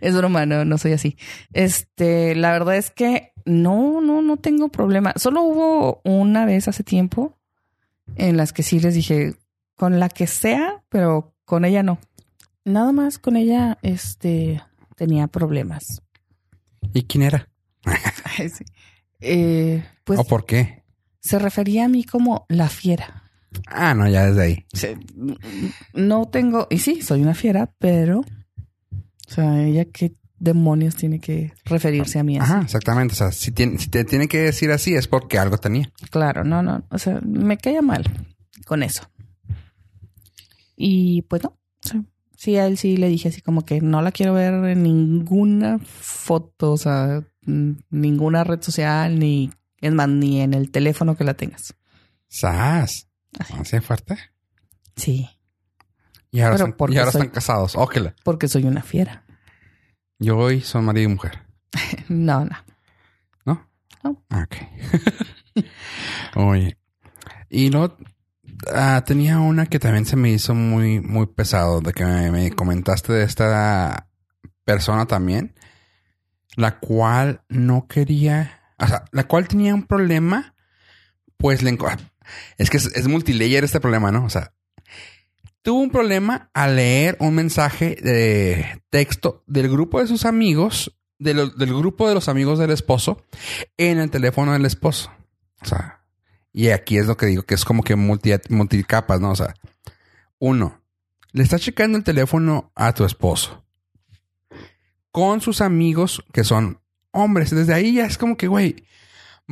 es broma, no, no soy así. Este, la verdad es que no, no, no tengo problema. Solo hubo una vez hace tiempo en las que sí les dije, con la que sea, pero con ella no. Nada más con ella, este, tenía problemas. ¿Y quién era? [LAUGHS] Sí. Eh, pues ¿O por qué? se refería a mí como la fiera. Ah, no, ya desde ahí. No tengo, y sí, soy una fiera, pero, o sea, ella qué demonios tiene que referirse a mí así. Ajá, exactamente. O sea, si, tiene- si te tiene que decir así es porque algo tenía. Claro, no, no, o sea, me caía mal con eso. Y pues no, sí, a él sí le dije así como que no la quiero ver en ninguna foto, o sea, ninguna red social, ni, es más, ni en el teléfono que la tengas. ¡Sas! Así. Así de fuerte. Sí, Y ahora, Pero están, porque y ahora soy- están casados. Ójela. porque soy una fiera. Yo hoy son marido y mujer. [LAUGHS] No, no. ¿No? No. Ah, Ok. [LAUGHS] Oye. Y luego ah, tenía una que también se me hizo muy, muy pesado, de que me, me comentaste de esta persona también, la cual no quería, o sea, la cual tenía un problema, pues le es que es, es multilayer este problema, ¿no? O sea, tuvo un problema al leer un mensaje de texto del grupo de sus amigos, del grupo de los amigos del esposo, en el teléfono del esposo. O sea, y aquí es lo que digo, que es como que multi, multicapas, ¿no? O sea, Uno, le estás checando el teléfono a tu esposo con sus amigos que son hombres. Desde ahí ya es como que, güey,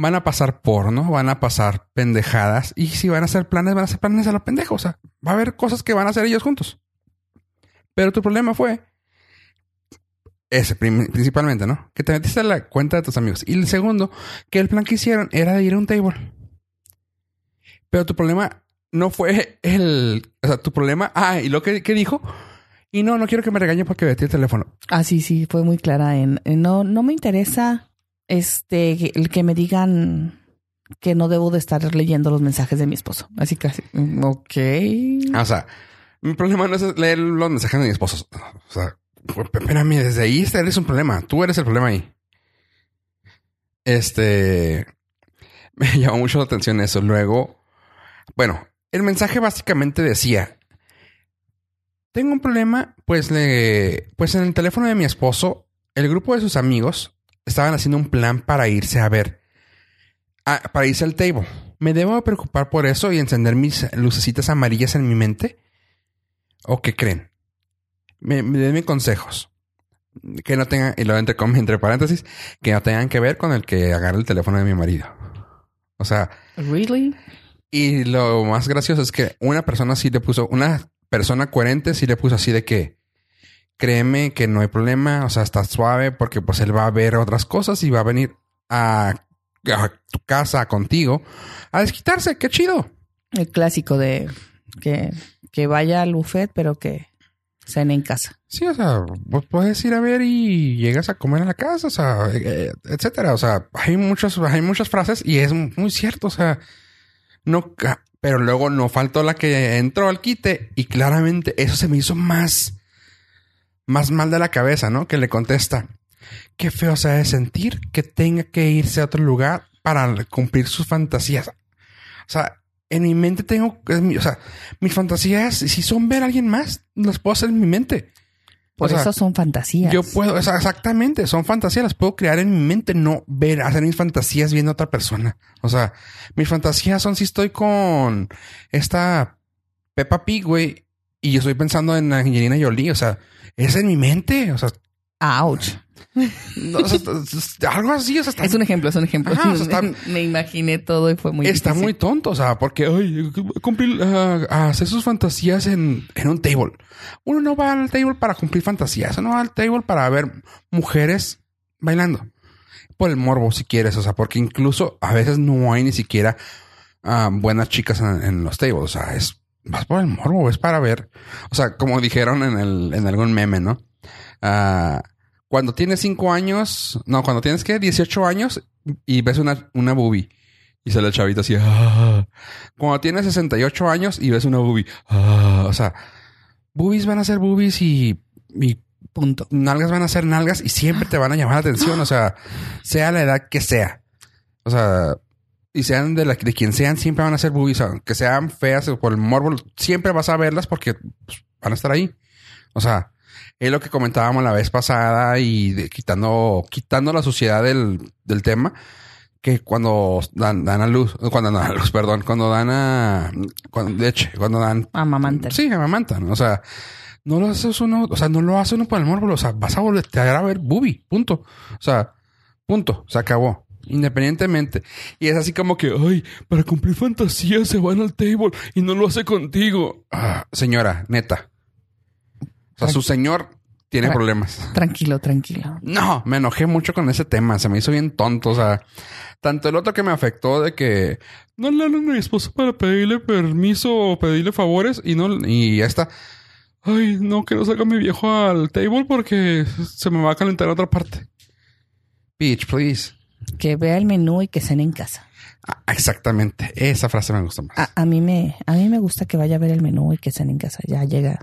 van a pasar porno, van a pasar pendejadas y si van a hacer planes, van a hacer planes a los pendejos. O sea, va a haber cosas que van a hacer ellos juntos. Pero tu problema fue ese, principalmente, ¿no? Que te metiste a la cuenta de tus amigos. Y el segundo, que el plan que hicieron era de ir a un table. Pero tu problema no fue el. O sea, tu problema. Ah, y lo que, dijo. Y no, no quiero que me regañe porque metí el teléfono. Ah, sí, sí, fue muy clara. En, no, no me interesa este el que me digan que no debo de estar leyendo los mensajes de mi esposo. Así que, mm, ok. O sea, mi problema no es leer los mensajes de mi esposo. O sea, espérame, desde ahí eres un problema. Tú eres el problema ahí. Este. [LAUGHS] Me llamó mucho la atención eso. Luego, bueno, el mensaje básicamente decía: Tengo un problema, pues le. Pues en el teléfono de mi esposo, el grupo de sus amigos estaban haciendo un plan para irse a ver. para irse al table. ¿Me debo preocupar por eso y encender mis lucecitas amarillas en mi mente? ¿O qué creen? Me, denme consejos. Que no tengan, y lo entre, [LAUGHS] entre paréntesis, que no tengan que ver con el que agarre el teléfono de mi marido. O sea. ¿Really? Y lo más gracioso es que una persona sí le puso, una persona coherente sí le puso así de que créeme que no hay problema, o sea, está suave porque pues él va a ver otras cosas y va a venir a, a tu casa contigo a desquitarse, qué chido. El clásico de que, que vaya al buffet, pero que cene en casa. Sí, o sea, vos puedes ir a ver y llegas a comer en la casa, o sea, eh, etcétera. O sea, hay muchas, hay muchas frases y es muy cierto. O sea, no, pero luego no faltó la que entró al quite y claramente eso se me hizo más, más mal de la cabeza, ¿no? Que le contesta, qué feo se de sentir que tenga que irse a otro lugar para cumplir sus fantasías. O sea, en mi mente tengo, o sea, mis fantasías, si son ver a alguien más, las puedo hacer en mi mente. Por eso son fantasías. Yo puedo, exactamente, son fantasías, las puedo crear en mi mente, no ver, hacer mis fantasías viendo a otra persona. O sea, mis fantasías son si estoy con esta Peppa Pig, güey, y yo estoy pensando en Angelina Jolie, o sea, es en mi mente, o sea. Ouch algo así, o Es un ejemplo, es un ejemplo. [LAUGHS] me imaginé todo y fue muy Está muy tonto, o sea, porque ay, cumplir, ah, hacer sus fantasías en, un table. Uno no va al table para cumplir fantasías, uno va al table para ver mujeres bailando. Por el morbo, si quieres, o sea, porque incluso a veces no hay ni siquiera ah, buenas chicas en, los tables, o sea, es vas por el morbo, es para ver, o sea, como dijeron en, el, en algún meme, ¿no? Ah, cuando tienes 5 años, no, cuando tienes que 18 años y ves una, una boobie. Y sale el chavito así. Ah". Cuando tienes 68 años y ves una boobie. Ah". O sea, boobies van a ser boobies y, y punto. Nalgas van a ser nalgas y siempre te van a llamar la atención. O sea, sea la edad que sea. O sea, y sean de, la, de quien sean, siempre van a ser boobies. Aunque sean feas o por el morbo, siempre vas a verlas porque pues, van a estar ahí. O sea, es lo que comentábamos la vez pasada y quitando, quitando la suciedad del, del tema, que cuando dan, dan a luz, cuando dan a luz, [LAUGHS] perdón, cuando dan a, cuando, leche, cuando dan... Amamantan. Sí, amamantan. O sea, no lo haces uno, o sea, no lo hace uno por el morbo, o sea, vas a volver a ver bubi, punto. O sea, punto, se acabó. Independientemente. Y es así como que, ay, para cumplir fantasía se van al table y no lo hace contigo. Ah, señora, neta. O sea, su señor tiene problemas. Tranquilo, tranquilo. No, me enojé mucho con ese tema. Se me hizo bien tonto. O sea, tanto el otro que me afectó de que no le hablan a mi esposo para pedirle permiso o pedirle favores y no, y esta. Ay, no, que no saca mi viejo al table porque se me va a calentar otra parte. Bitch, please. Que vea el menú y que cene en casa. Ah, exactamente. Esa frase me gusta más. A, a, mí me, a mí me gusta que vaya a ver el menú y que cene en casa. Ya llega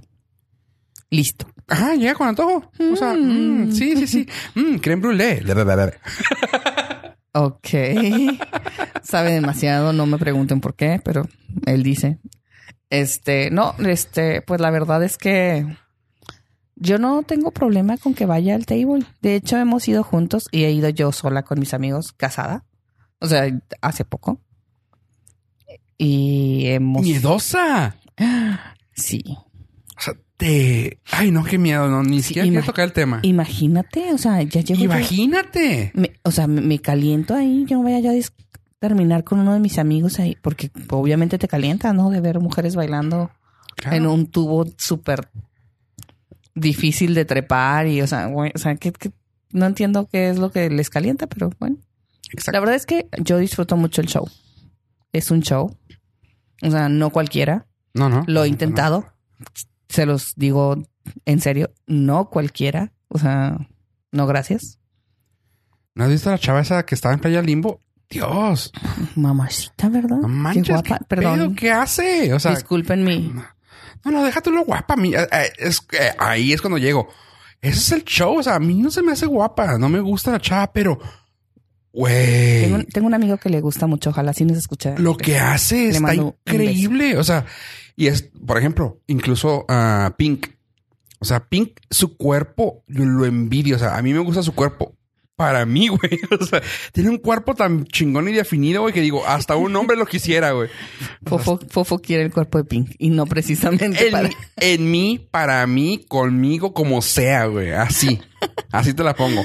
listo. Ajá, llega con antojo. O sea, mm, sí, sí, sí. Mm, creme brûlée. ok. Sabe demasiado, no me pregunten por qué, pero él dice. Este, no, este, pues la verdad es que yo no tengo problema con que vaya al table. De hecho, hemos ido juntos y he ido yo sola con mis amigos casada. O sea, hace poco. Y hemos. ¡Miedosa! Sí. O sea, te... Ay, no, qué miedo. No, ni Sí, siquiera quiero tocar el tema. Imagínate, o sea, ya llego. yo- Imagínate. me- o sea, me, me caliento ahí. Yo no voy a ya dis- terminar con uno de mis amigos ahí. Porque obviamente te calienta, ¿no? De ver mujeres bailando Claro. en un tubo súper difícil de trepar. Y, o sea, o sea, que, que no entiendo qué es lo que les calienta, pero bueno. Exacto. La verdad es que yo disfruto mucho el show. Es un show. O sea, no cualquiera. No, no. Lo he No, intentado. Se los digo en serio. No cualquiera. O sea, no gracias. ¿No has visto a la chava esa que estaba en Playa Limbo? Dios. Mamacita, ¿verdad? No manches. Qué guapa. ¿qué Perdón. pedo? ¿Qué hace? O sea, Disculpen mi. No, no, déjate lo guapa. A mí, eh, eh, es, ahí es cuando llego. Ese es el show. O sea, a mí no se me hace guapa. No me gusta la chava, pero... Güey. Tengo, un- tengo un amigo que le gusta mucho. Ojalá sí nos escuche. lo que hace está increíble. O sea, y es, por ejemplo, incluso a Pink. O sea, Pink, su cuerpo, yo lo envidio. O sea, a mí me gusta su cuerpo. Para mí, [LAUGHS] güey. O sea, tiene un cuerpo tan chingón y definido, güey, que digo, hasta un hombre lo quisiera, güey. Fofo, Fofo quiere el cuerpo de Pink. Y no precisamente para. En, en mí, para mí, conmigo, como sea, güey. Así. Así te la pongo.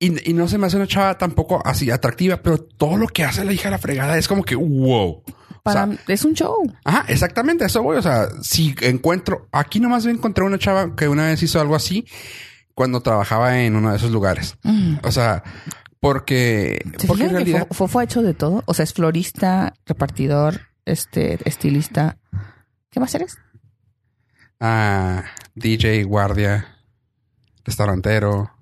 Y, y no se me hace una chava tampoco así atractiva, pero todo lo que hace la hija de la fregada es como que wow. para o sea, es un show. Ajá, exactamente, eso voy. O sea, si encuentro, aquí nomás encontré una chava que una vez hizo algo así cuando trabajaba en uno de esos lugares. Mm. O sea, porque, ¿Se porque en que Fofo, ha hecho de todo? O sea, es florista, repartidor, este, estilista. ¿Qué más eres? ah, DJ, guardia, restaurantero,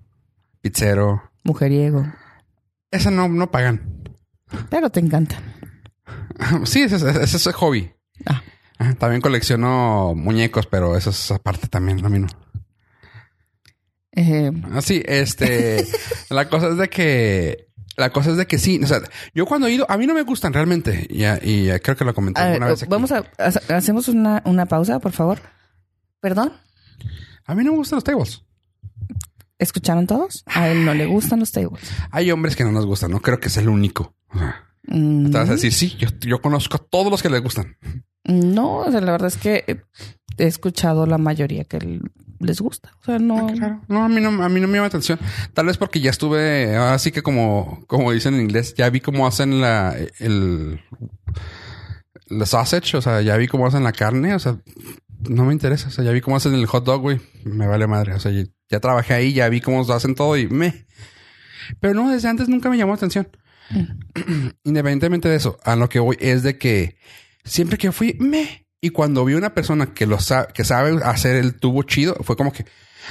pizzero, Mujeriego. esa no, no pagan. Pero te encanta. [LAUGHS] Sí, ese, ese- ese es el hobby. Ah. También colecciono muñecos, pero eso es aparte también, a mí no. Eh, Así, este, [LAUGHS] la cosa es de que, la cosa es de que sí, o sea, yo cuando he ido, a mí no me gustan realmente, y, y creo que lo comenté a ver, alguna vez aquí. vamos a, ha- hacemos una, una pausa, por favor. Perdón. A mí no me gustan los tables. ¿Escucharon todos? A él no le gustan los tables. Hay hombres que no nos gustan, no creo que es el único. O sea, Mm, te vas a decir, sí, yo, yo conozco a todos los que les gustan. No, o sea, la verdad es que he escuchado la mayoría que les gusta. O sea, no. Ah, Claro. No, a mí no, a mí no me llama atención. Tal vez porque ya estuve, ahora sí que como, como dicen en inglés, ya vi cómo hacen la, el, la sausage, o sea, ya vi cómo hacen la carne, o sea, no me interesa. O sea, ya vi cómo hacen el hot dog, güey. Me vale madre. O sea, ya, ya trabajé ahí, ya vi cómo hacen todo y me. Pero no, desde antes nunca me llamó la atención. [CLEARS THROAT] Independientemente de eso, a lo que voy es de que siempre que fui, me. Y cuando vi una persona que lo sabe, que sabe hacer el tubo chido, fue como que,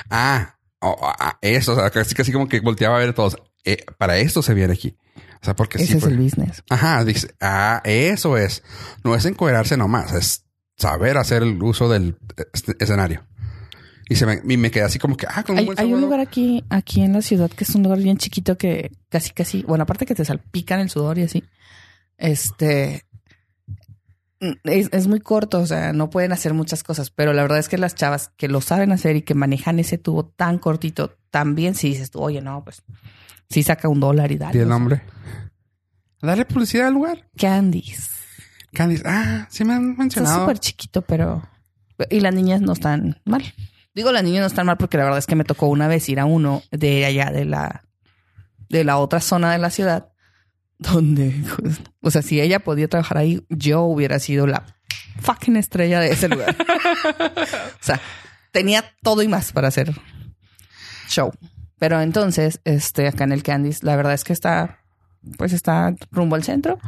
ah, oh, ah, eso, o sea, casi, casi como que volteaba a ver a todos. Eh, para esto se viene aquí. O sea, porque Ese sí es el business. Ajá, dice, ah, eso es. No es encuadrarse nomás, es saber hacer el uso del escenario. Y se me, y me quedé así como que, ah, con un Hay, hay un lugar aquí, aquí en la ciudad que es un lugar bien chiquito que casi, casi, bueno, aparte que te salpican el sudor y así, este, es, es muy corto, o sea, no pueden hacer muchas cosas, pero la verdad es que las chavas que lo saben hacer y que manejan ese tubo tan cortito, también si dices tú, oye, no, pues, sí saca un dólar y dale. Di el nombre. Dale publicidad al lugar. Candies. Candice. Ah, sí me han mencionado. súper chiquito, pero... Y las niñas no están mal. Digo, las niñas no están mal porque la verdad es que me tocó una vez ir a uno de allá, de la, de la otra zona de la ciudad, donde, pues, o sea, si ella podía trabajar ahí, yo hubiera sido la fucking estrella de ese lugar. [LAUGHS] o sea, tenía todo y más para hacer show. Pero entonces, este, acá en el Candice, la verdad es que está, pues está rumbo al centro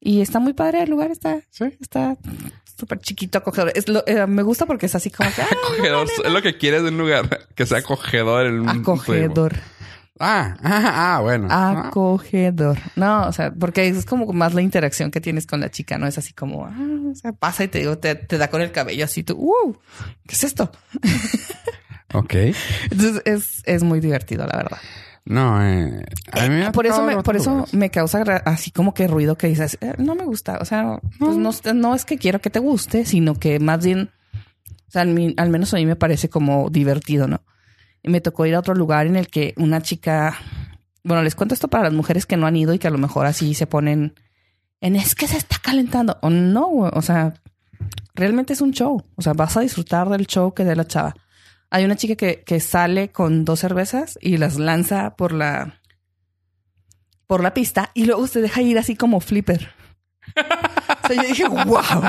y está muy padre el lugar, está, Sí. está súper chiquito, acogedor. Es lo- eh, me gusta porque es así como que, ah, Acogedor. Es lo que quieres de un lugar que sea acogedor en un acogedor, Ah, ah, [LAUGHS] ah, bueno. Ah, acogedor. No, o sea, porque es como más la interacción que tienes con la chica, no es así como, ah, o sea, pasa y te digo, te, te da con el cabello así, tú, uh, ¿qué es esto? [LAUGHS] ok. Entonces es, es muy divertido, la verdad. No, eh, a mí me por eso, me, por eso lugares. me causa así como que ruido que dices, "Eh, no me gusta. O sea, pues no, no es que quiero que te guste, sino que más bien, o sea, al, al menos a mí me parece como divertido, ¿no? Me tocó ir a otro lugar en el que una chica, bueno, les cuento esto para las mujeres que no han ido y que a lo mejor así se ponen en es que se está calentando. O no, o sea, realmente es un show. O sea, vas a disfrutar del show que dé la chava. Hay una chica que, que sale con dos cervezas y las lanza por la por la pista y luego se deja ir así como flipper. O sea, yo dije, wow,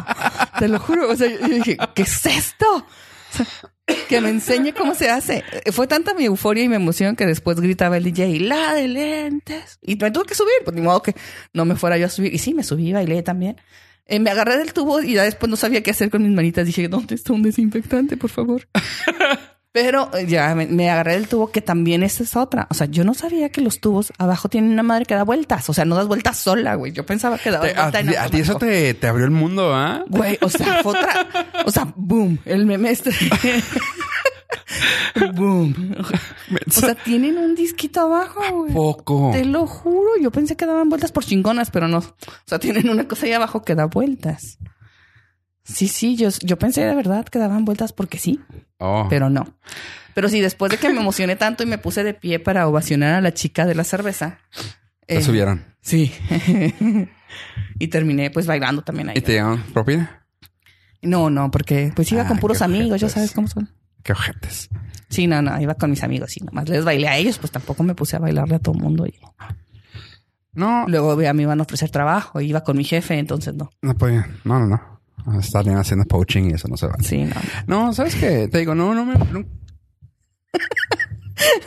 te lo juro. O sea, yo dije, ¿qué es esto? O sea, [COUGHS] que me enseñe cómo se hace. Fue tanta mi euforia y mi emoción que después gritaba el DJ, la de lentes. Y me tuve que subir, pues ni modo que no me fuera yo a subir. Y sí, me subí, bailé también. Eh, me agarré del tubo y después no sabía qué hacer con mis manitas. Dije, ¿dónde está un desinfectante, por favor? [LAUGHS] Pero eh, ya me, me agarré del tubo, que también esa es otra. O sea, yo no sabía que los tubos abajo tienen una madre que da vueltas. O sea, no das vueltas sola, güey. Yo pensaba que daba Te- a, a ti eso te, te abrió el mundo, ¿ah? Güey, o sea, fue otra. O sea, boom, el meme este. [LAUGHS] boom. O sea, tienen un disquito abajo, güey. Poco. Te lo juro, yo pensé que daban vueltas por chingonas, pero no. O sea, tienen una cosa ahí abajo que da vueltas. Sí, sí, yo, yo pensé de verdad que daban vueltas porque sí, Oh. pero no. Pero sí, después de que me emocioné tanto y me puse de pie para ovacionar a la chica de la cerveza. te eh, subieron. Sí. [LAUGHS] y terminé pues bailando también ahí. ¿Y te dieron propina? No, no, porque pues iba Ah, con puros qué amigos, ya sabes cómo son. Qué ojetes. Sí, no, no, iba con mis amigos y nomás les bailé a ellos, pues tampoco me puse a bailarle a todo el mundo. Y No, luego ya me iban a ofrecer trabajo, iba con mi jefe, entonces no. no podía. No, no, no. Estarían haciendo poaching y eso no se va. Sí, no. No, ¿sabes qué? Te digo, no, no me... no-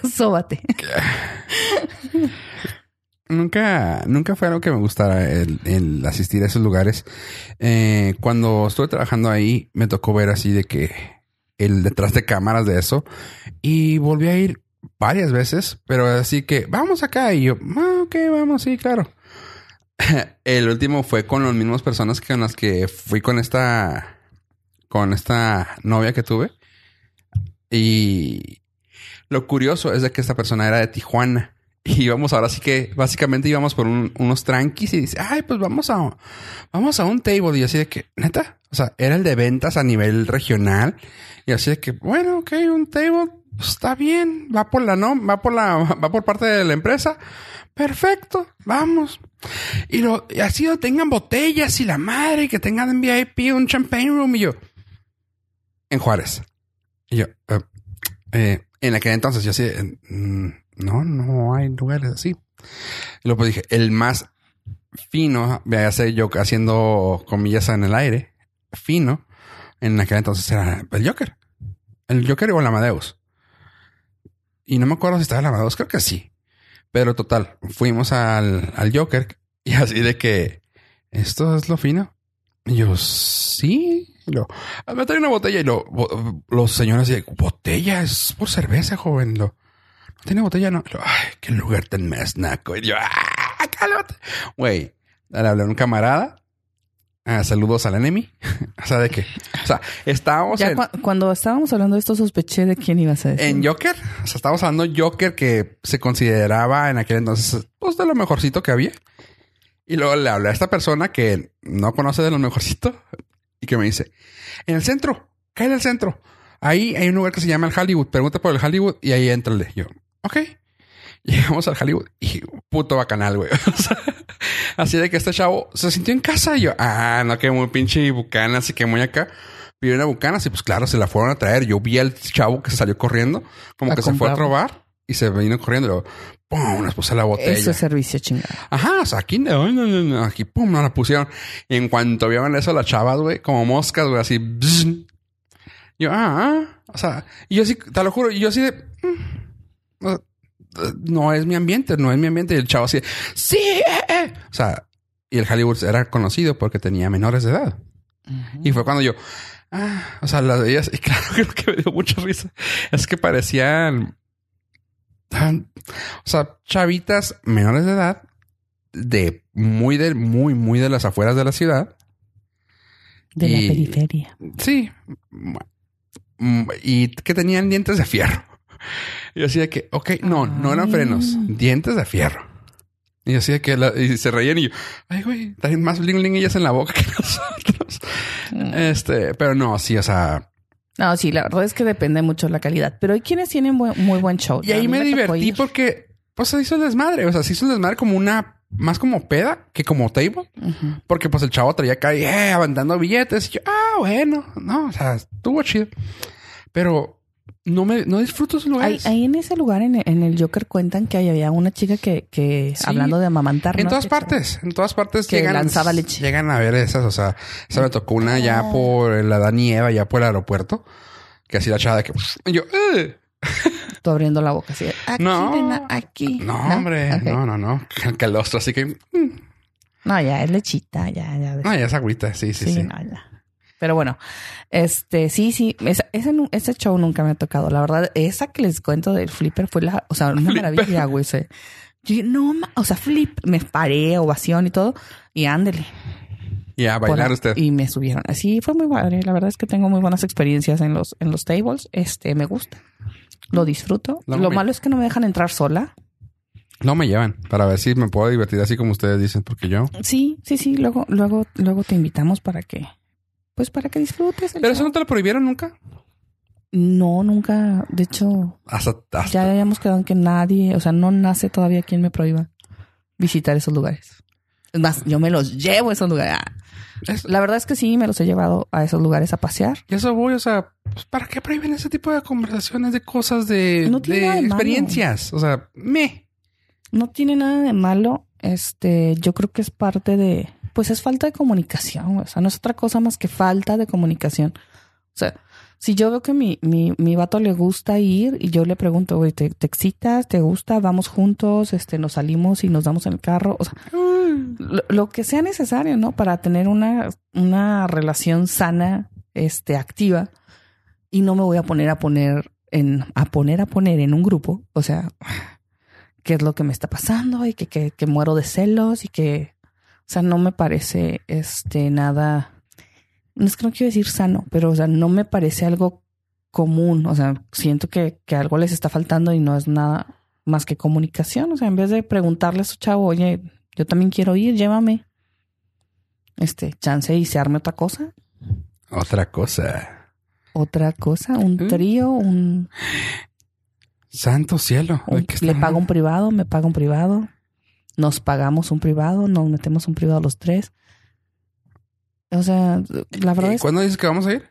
[LAUGHS] Sóbate. [LAUGHS] Nunca, nunca fue algo que me gustara el, el asistir a esos lugares. Eh, cuando estuve trabajando ahí, me tocó ver así de que el detrás de cámaras de eso y volví a ir varias veces, pero así que vamos acá y yo, ah, ok, vamos, sí, claro. [LAUGHS] el último fue con las mismas personas con las que fui con esta, con esta novia que tuve y lo curioso es de que esta persona era de Tijuana. [LAUGHS] Y íbamos ahora sí que básicamente íbamos por un- unos tranquis y dice, ay, pues vamos a, vamos a un table. Y así de que, neta, o sea, era el de ventas a nivel regional. Y así de que, bueno, ok, un table, pues, está bien, va por la, no, va por la, [LAUGHS] va por parte de la empresa. Perfecto, vamos. Y lo, y así lo tengan botellas y la madre, que tengan en VIP un champagne room. Y yo, en Juárez. Y yo, eh, eh, en aquel entonces yo así, mm, no, no hay lugares así. Y luego pues dije, el más fino, ya sé yo haciendo comillas en el aire, fino, en aquel entonces era el Joker. El Joker o el Amadeus. Y no me acuerdo si estaba el Amadeus, creo que sí. Pero total, fuimos al, al Joker [LAUGHS] y así de que, ¿esto es lo fino? Y yo, sí. Y lo, "Ah, me trae una botella y lo, bo- los señores de botella es por cerveza, joven. Lo, no tiene botella, no. Lo, Ay, qué lugar tan más naco. Y yo, ah, cálmate. Güey, le hablé a un camarada. Ah, saludos al enemy. [LAUGHS] o sea, de que, o sea, estábamos Ya en, cu- cuando estábamos hablando de esto, sospeché de quién ibas a decir. en Joker. O sea, estábamos hablando de Joker que se consideraba en aquel entonces, pues de lo mejorcito que había. Y luego le hablé a esta persona que no conoce de lo mejorcito y que me dice, en el centro, cae en el centro. Ahí hay un lugar que se llama el Hollywood. Pregunta por el Hollywood y ahí entrale. Yo, ok. [LAUGHS] Llegamos al Hollywood y puto bacanal, güey. [LAUGHS] O sea, así de que este chavo se sintió en casa y yo, ah, no, que muy pinche bucana, así que muy acá. Pidió una bucana, así pues claro, se la fueron a traer. Yo vi al chavo que salió corriendo, como A que se fue a robar y se vino corriendo y luego, pum, nos puso la botella. Eso es servicio chingado. Ajá, o sea, aquí no, no, no, aquí pum, no la pusieron. Y en cuanto vieron eso, las chavas, güey, como moscas, güey, así. bzz. Yo, ah, ah, o sea, y yo sí, te lo juro, y yo así de. mm, o- no es mi ambiente, no es mi ambiente. Y el chavo así, sí, eh, eh". O sea, y el Hollywood era conocido porque tenía menores de edad. Y fue cuando yo, ah, o sea, las veías, [LAUGHS] y claro que me dio mucha risa es que parecían, tan- o sea, chavitas menores de edad, de muy de, muy, muy de las afueras de la ciudad. De Y- la periferia. Sí. Mm, Y que tenían dientes de fierro. [LAUGHS] Y así de que, ok, no, no eran Ay. frenos, dientes de fierro. Y así de que la- y se reían y yo, ay, güey, traen más bling bling ellas en la boca que [LAUGHS] nosotros. Mm. Este, pero no, sí, o sea, No, sí, la verdad es que depende mucho de la calidad. Pero hay quienes tienen buen- muy buen show. y ahí me, tocó divertí porque, pues se hizo el desmadre. O sea, se hizo el desmadre como una, más como peda que como table. Ujú. Porque pues el chavo traía acá eh, billetes. Y yo, ah, bueno. No, o sea, estuvo chido. Pero no me no disfruto esos lugares. ahí en ese lugar, en, en el Joker, cuentan que había una chica que, que Sí. hablando de amamantar. En ¿no? todas partes, en todas partes que llegan, lanzaba leche. llegan a ver esas, o sea, se me tocó una ya Ah. por la Danieva, ya por el aeropuerto, que así la chava de que yo, "Ugh". Tú abriendo la boca así. Aquí, No. nena, aquí. no, hombre, Ok. no, no, no, [LAUGHS] calostro, así que, mm, No, ya es lechita, ya, ya. no, ya es agüita, sí, sí, sí, sí. no, ya. Pero bueno, este, sí, sí, esa- ese, ese show nunca me ha tocado. La verdad, esa que les cuento del flipper fue la, o sea, una Flipper. maravilla, güey. yo dije, no, o sea, flip, me paré, ovación y todo, y ándele. Y a bailar usted. Y me subieron. Así fue muy padre. La verdad es que tengo muy buenas experiencias en los, en los tables. Este, me gusta. Lo disfruto. Lo me- malo es que no me dejan entrar sola. No me llevan para ver si me puedo divertir así como ustedes dicen, porque yo. Sí, sí, sí. Luego, luego, luego te invitamos para que, pues para que disfrutes. el Pero eso no te lo prohibieron nunca. No, nunca. De hecho, Hasta, hasta ya habíamos quedado en que nadie, o sea, no nace todavía quien me prohíba visitar esos lugares. Es más, yo me los llevo a esos lugares. Ah, es- La verdad es que sí, me los he llevado a esos lugares a pasear. y eso voy, o sea, pues, ¿para qué prohíben ese tipo de conversaciones, de cosas, de, No tiene de nada de malo. experiencias? O sea, me. No tiene nada de malo. Este, yo creo que es parte de, pues es falta de comunicación. O sea, no es otra cosa más que falta de comunicación. O sea, si yo veo que mi, mi, mi vato le gusta ir y yo le pregunto, güey, ¿te, ¿te excitas? ¿Te gusta? Vamos juntos, este, nos salimos y nos damos en el carro. O sea, lo, lo que sea necesario, ¿no? Para tener una, una relación sana, este, activa. Y no me voy a poner a poner en, a poner a poner en un grupo. O sea, [SIGHS] qué es lo que me está pasando y que, que, que muero de celos y que, o sea, no me parece, este, nada, no es que no quiero decir sano, pero, o sea, no me parece algo común. O sea, siento que, que algo les está faltando y no es nada más que comunicación. O sea, en vez de preguntarle a su chavo, oye, yo también quiero ir, llévame. Este, chance y se arme otra cosa. Otra cosa. Otra cosa, un Mm. trío, un, Santo cielo. ¿de un- qué le pago un privado, me paga un privado. Nos pagamos un privado, nos metemos un privado los tres. O sea, la verdad ¿Y es ¿Cuándo dices que vamos a ir?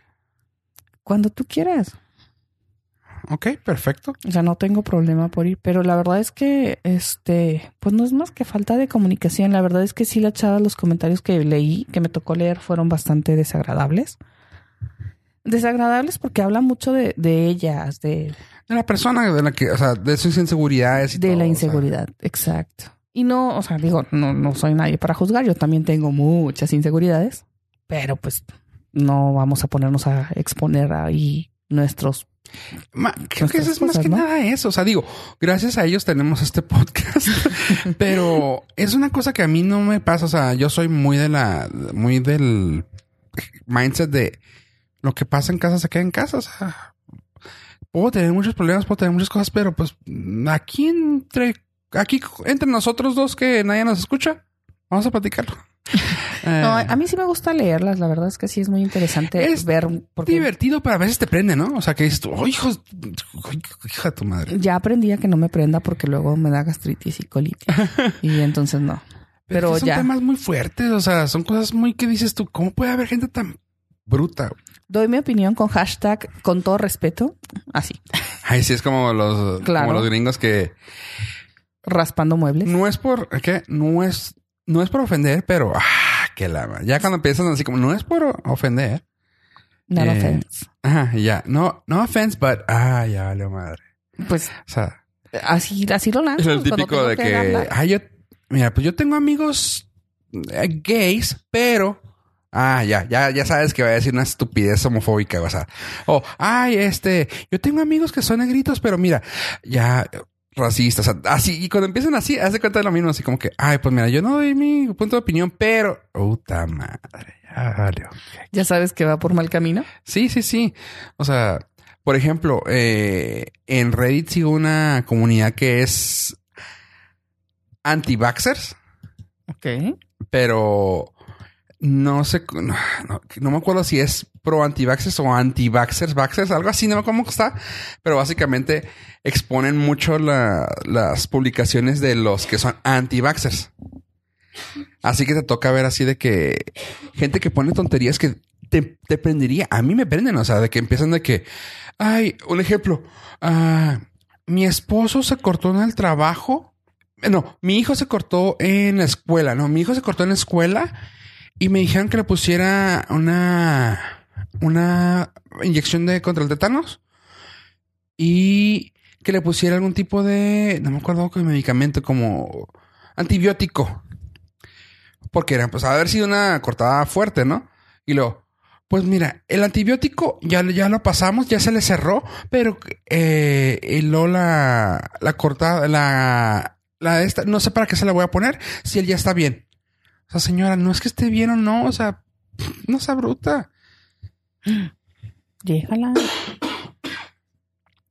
cuando tú quieras. Ok, perfecto. O sea, no tengo problema por ir, pero la verdad es que, este, pues no es más que falta de comunicación. La verdad es que sí, la chava, los comentarios que leí, que me tocó leer, fueron bastante desagradables. Desagradables porque habla mucho de, de ellas, de, De la persona de la que, o sea, de sus inseguridades y de todo, la o sea. inseguridad. Exacto. Y no, o sea, digo, no, no soy nadie para juzgar. Yo también tengo muchas inseguridades, pero pues no vamos a ponernos a exponer ahí nuestros Ma- creo que eso es más cosas, que ¿no? nada eso. O sea, digo, gracias a ellos tenemos este podcast. [LAUGHS] pero es una cosa que a mí no me pasa. O sea, yo soy muy de la, muy del mindset de lo que pasa en casa se queda en casa. O sea, puedo tener muchos problemas, puedo tener muchas cosas, pero pues aquí entre, aquí entre nosotros dos que nadie nos escucha, vamos a platicarlo. [LAUGHS] No, a mí sí me gusta leerlas. La verdad es que sí es muy interesante Es ver porque divertido, pero a veces te prende, ¿no? O sea, que dices tú, oh, hijo, hija de tu madre. ya aprendí a que no me prenda porque luego me da gastritis y colitis [LAUGHS] y entonces no. Pero son ya temas muy fuertes, o sea, son cosas muy que dices tú, ¿cómo puede haber gente tan bruta? doy mi opinión con hashtag con todo respeto, así Ay, sí, es como los, Claro. como los gringos que raspando muebles. no es por, ¿qué? No es, no es por ofender, pero, ah, que la, ya cuando piensas así como, no es por ofender. No eh, offense. Ajá, ya, no, no offense, but, ah, ya vale madre. Pues O sea, así, así lo lanzo. es el típico de que, ay, yo, mira, pues yo tengo amigos eh, gays, pero Ah, ya, ya, ya sabes que va a decir una estupidez homofóbica, o sea, o, ay, este, yo tengo amigos que son negritos, pero mira, ya, racistas, o sea, así, y cuando empiezan así, hace cuenta de lo mismo, así como que, ay, pues mira, yo no doy mi punto de opinión, pero, puta madre, ya valió. Ya sabes que va por mal camino. Sí, sí, sí. O sea, por ejemplo, eh, en Reddit sigo una comunidad que es anti-vaxxers, Ok. pero no sé, no, no- me acuerdo si es pro anti-vaxxers o anti-vaxxers, vaxxers, algo así, no me acuerdo está, pero básicamente exponen mucho la- las publicaciones de los que son anti-vaxxers. Así que te toca ver así de que gente que pone tonterías que te, te prendería. A mí me prenden, o sea, de que empiezan de que, ay, un ejemplo, ah, mi esposo se cortó en el trabajo. No, mi hijo se cortó en la escuela, no, mi hijo se cortó en la escuela y me dijeron que le pusiera una, una inyección de contra el tétanos y que le pusiera algún tipo de, no me acuerdo qué medicamento, como antibiótico. Porque era, pues, haber sido una cortada fuerte, ¿no? Y luego, pues mira, el antibiótico ya, ya lo pasamos, ya se le cerró, pero eh, y la, la cortada, la, la esta, no sé para qué se la voy a poner si él ya está bien. O sea, señora, no es que esté bien o no, o sea, no sea bruta. Déjala.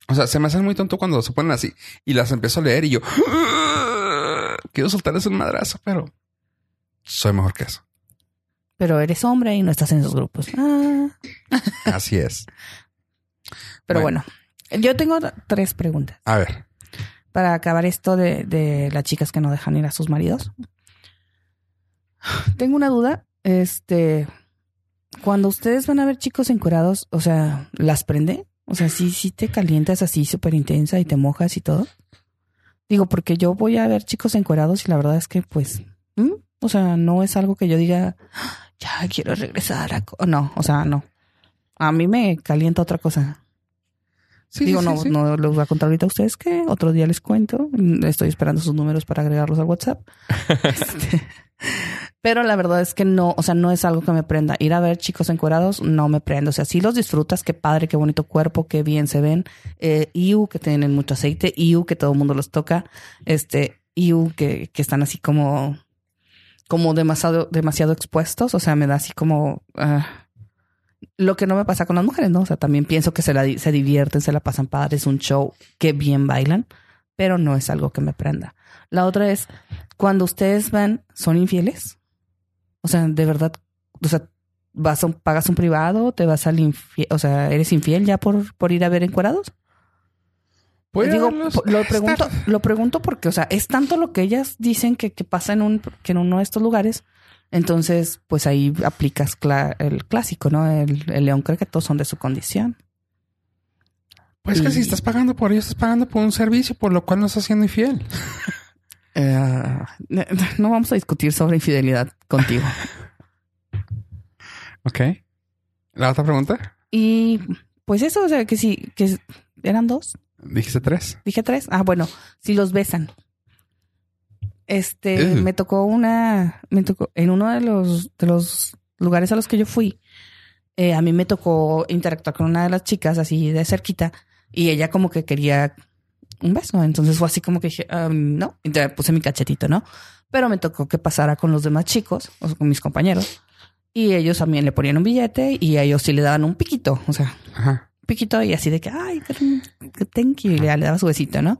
O sea, se me hace muy tonto cuando se ponen así y las empiezo a leer y yo quiero soltarles un madrazo, pero soy mejor que eso. Pero eres hombre y no estás en esos grupos. Ah. Así es. Pero Bueno. bueno. yo tengo tres preguntas A ver, para acabar esto de, de las chicas que no dejan ir a sus maridos. [SIGHS] Tengo una duda. Este, cuando ustedes van a ver chicos encuerados, o sea, ¿las prende? O sea, sí, sí te calientas así súper intensa y te mojas y todo. Digo, porque yo voy a ver chicos encuerados y la verdad es que, pues, o sea, no es algo que yo diga, "Ah, ya quiero regresar a... co-". No, o sea, no. A mí me calienta otra cosa. sí, Digo, sí, no, sí. no les voy a contar ahorita a ustedes que otro día les cuento. Estoy esperando sus números para agregarlos al WhatsApp. [LAUGHS] Este, pero la verdad es que no, o sea, no es algo que me prenda. Ir a ver chicos encuerados no me prende. O sea, sí los disfrutas, qué padre, qué bonito cuerpo, qué bien se ven. Eh, iu, que tienen mucho aceite, iu, que todo el mundo los toca. Este, iu, que, que están así como, como demasiado, demasiado expuestos. O sea, me da así como, ah, lo que no me pasa con las mujeres, ¿no? O sea, también pienso que se, la, se divierten, se la pasan padre, es un show que bien bailan, pero no es algo que me prenda. La otra es, cuando ustedes van, ¿son infieles? O sea, de verdad, o sea, vas a un- pagas un privado, te vas al infiel, o sea, ¿eres infiel ya por, por ir a ver encuerados? Puede Digo, lo pregunto, lo pregunto porque, o sea, es tanto lo que ellas dicen que, que pasa en un, que en uno de estos lugares. Entonces, pues ahí aplicas el clásico, ¿no? El, el león cree que todos son de su condición. Pues que si estás pagando por ello, estás pagando por un servicio, por lo cual no estás siendo infiel. [LAUGHS] Eh, [LAUGHS] no vamos a discutir sobre infidelidad contigo. [LAUGHS] Ok. ¿La otra pregunta? Y pues eso, o sea, que sí, que eran dos, Dijiste tres. dije tres. Ah, bueno, si los besan. Este, me tocó una, me tocó, en uno de los, de los lugares a los que yo fui, eh, a mí me tocó interactuar con una de las chicas así de cerquita y ella como que quería un beso. Entonces fue así como que dije, "Um, no, y te puse mi cachetito, ¿no? Pero me tocó que pasara con los demás chicos, o sea, con mis compañeros. Y ellos también le ponían un billete y a ellos sí le daban un piquito, o sea, Ajá. un piquito y así de que, ay, thank you, y le, le daba su besito, ¿no?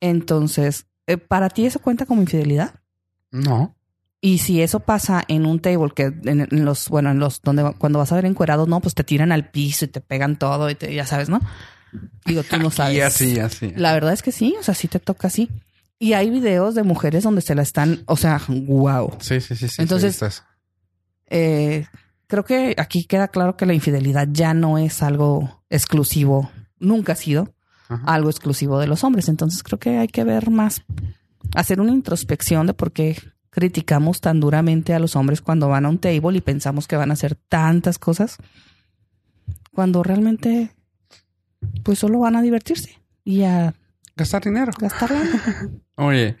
Entonces, eh, ¿para ti eso cuenta como infidelidad? No. Y si eso pasa en un table que en, en los, bueno, en los donde cuando vas a ver encuerados, no, pues te tiran al piso y te pegan todo y te, ya sabes, ¿no? Digo, tú no [LAUGHS] sabes. Y así, así. La verdad es que sí, o sea, sí te toca así. Y hay videos de mujeres donde se la están, o sea, wow. Sí, sí, sí, sí. Entonces- sí, Eh, creo que aquí queda claro que la infidelidad ya no es algo exclusivo, nunca ha sido Ajá. algo exclusivo de los hombres. Entonces creo que hay que ver más, hacer una introspección de por qué criticamos tan duramente a los hombres cuando van a un table y pensamos que van a hacer tantas cosas, cuando realmente pues solo van a divertirse y a Gastar dinero. gastar. [LAUGHS] Oye,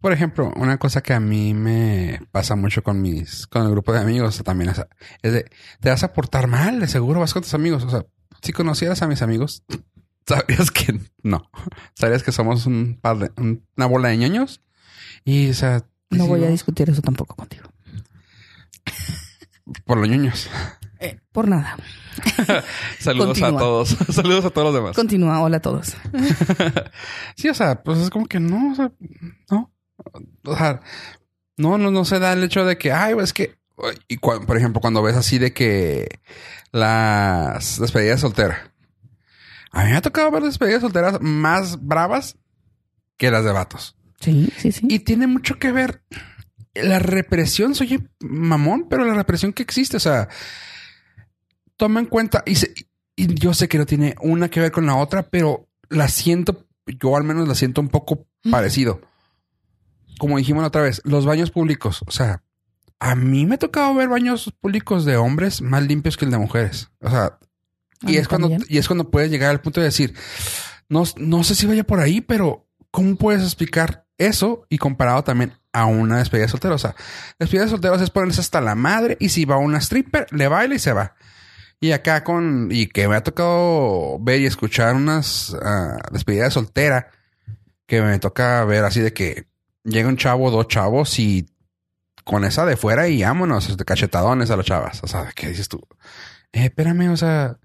por ejemplo, una cosa que a mí me pasa mucho con mis, con el grupo de amigos también, o sea, es de, te vas a portar mal, de seguro vas con tus amigos. O sea, si conocieras a mis amigos, [LAUGHS] sabrías que no. Sabrías que somos un par de, un- una bola de ñoños. Y, o sea, No voy a discutir eso tampoco contigo. [LAUGHS] por los ñoños. Eh, por nada. [LAUGHS] Saludos a todos. [LAUGHS] Saludos a todos los demás. Continúa. Hola a todos. [LAUGHS] Sí, o sea, pues es como que no, o sea, no. O sea, no, no, no se da el hecho de que, ay, es que, y cua- por ejemplo, cuando ves así de que las despedidas solteras. A mí me ha tocado ver despedidas solteras más bravas que las de vatos. Sí, sí, sí. Y tiene mucho que ver la represión, soy mamón, pero la represión que existe, o sea, toma en cuenta, y, se- y yo sé que no tiene una que ver con la otra, pero la siento, yo al menos la siento un poco parecido. Como dijimos la otra vez, los baños públicos, o sea, a mí me ha tocado ver baños públicos de hombres más limpios que el de mujeres. O sea, y es cuando, y es cuando puedes llegar al punto de decir, no, no sé si vaya por ahí, pero ¿cómo puedes explicar eso? Y comparado también a una despedida de solteros. O sea, despedida de solteros es ponerse hasta la madre y si va una stripper, le baila y se va. Y acá con, y que me ha tocado ver y escuchar unas ah, despedidas de soltera que me toca ver así de que llega un chavo, dos chavos y con esa de fuera y vámonos, de cachetadones a los chavas. O sea, ¿qué dices tú? Eh, espérame, o sea,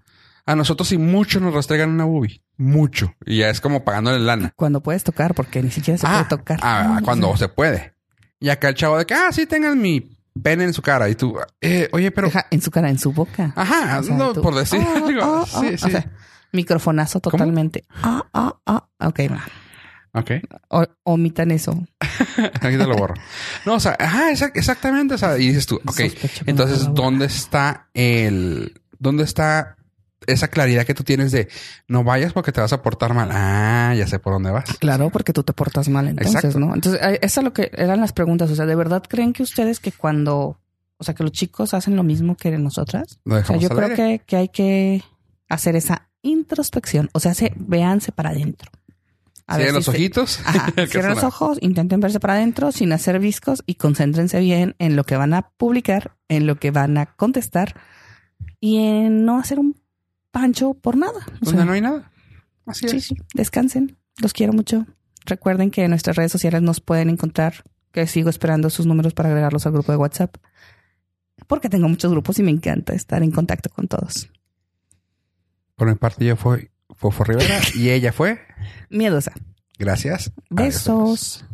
a nosotros sí mucho nos restregan una boobie. Mucho. Y ya es como pagándole lana. Cuando puedes tocar, porque ni siquiera se Ah, puede tocar. ah, Ah, cuando se puede. Y acá el chavo de que, ah, sí, tengan mi pene en su cara. Y tú, eh, oye, pero... deja en su cara, en su boca. Ajá, O sea, no, tú- por decir Ah, ah, sí, ah, sí. O sea, microfonazo totalmente. Ah, ah, ah. Ok, va. ok. O- omitan eso. [LAUGHS] Aquí te lo borro. No, o sea, ajá, exac- exactamente. O sea, y dices tú, ok, Sospecho entonces, no ¿dónde está el, dónde está esa claridad que tú tienes de no vayas porque te vas a portar mal? Ah, ya sé por dónde vas. Claro, porque tú te portas mal entonces, Exacto. ¿no? Entonces, eh, eso es lo que eran las preguntas. O sea, ¿de verdad creen que ustedes que cuando, o sea, que los chicos hacen lo mismo que nosotras? O sea, yo creo que, que hay que hacer esa introspección. O sea, se, véanse para adentro. A Cierren ver los se- ojitos. Ajá, [LAUGHS] cierren los ojos, intenten verse para adentro sin hacer viscos y concéntrense bien en lo que van a publicar, en lo que van a contestar y en no hacer un pancho por nada. O Donde sea, no hay nada. Así sí, es. sí, descansen. Los quiero mucho. Recuerden que en nuestras redes sociales nos pueden encontrar, que sigo esperando sus números para agregarlos al grupo de WhatsApp. Porque tengo muchos grupos y me encanta estar en contacto con todos. Por mi parte, yo fui Fofo Rivera [LAUGHS] y ella fue. Miedosa. Gracias. Adiós. Besos.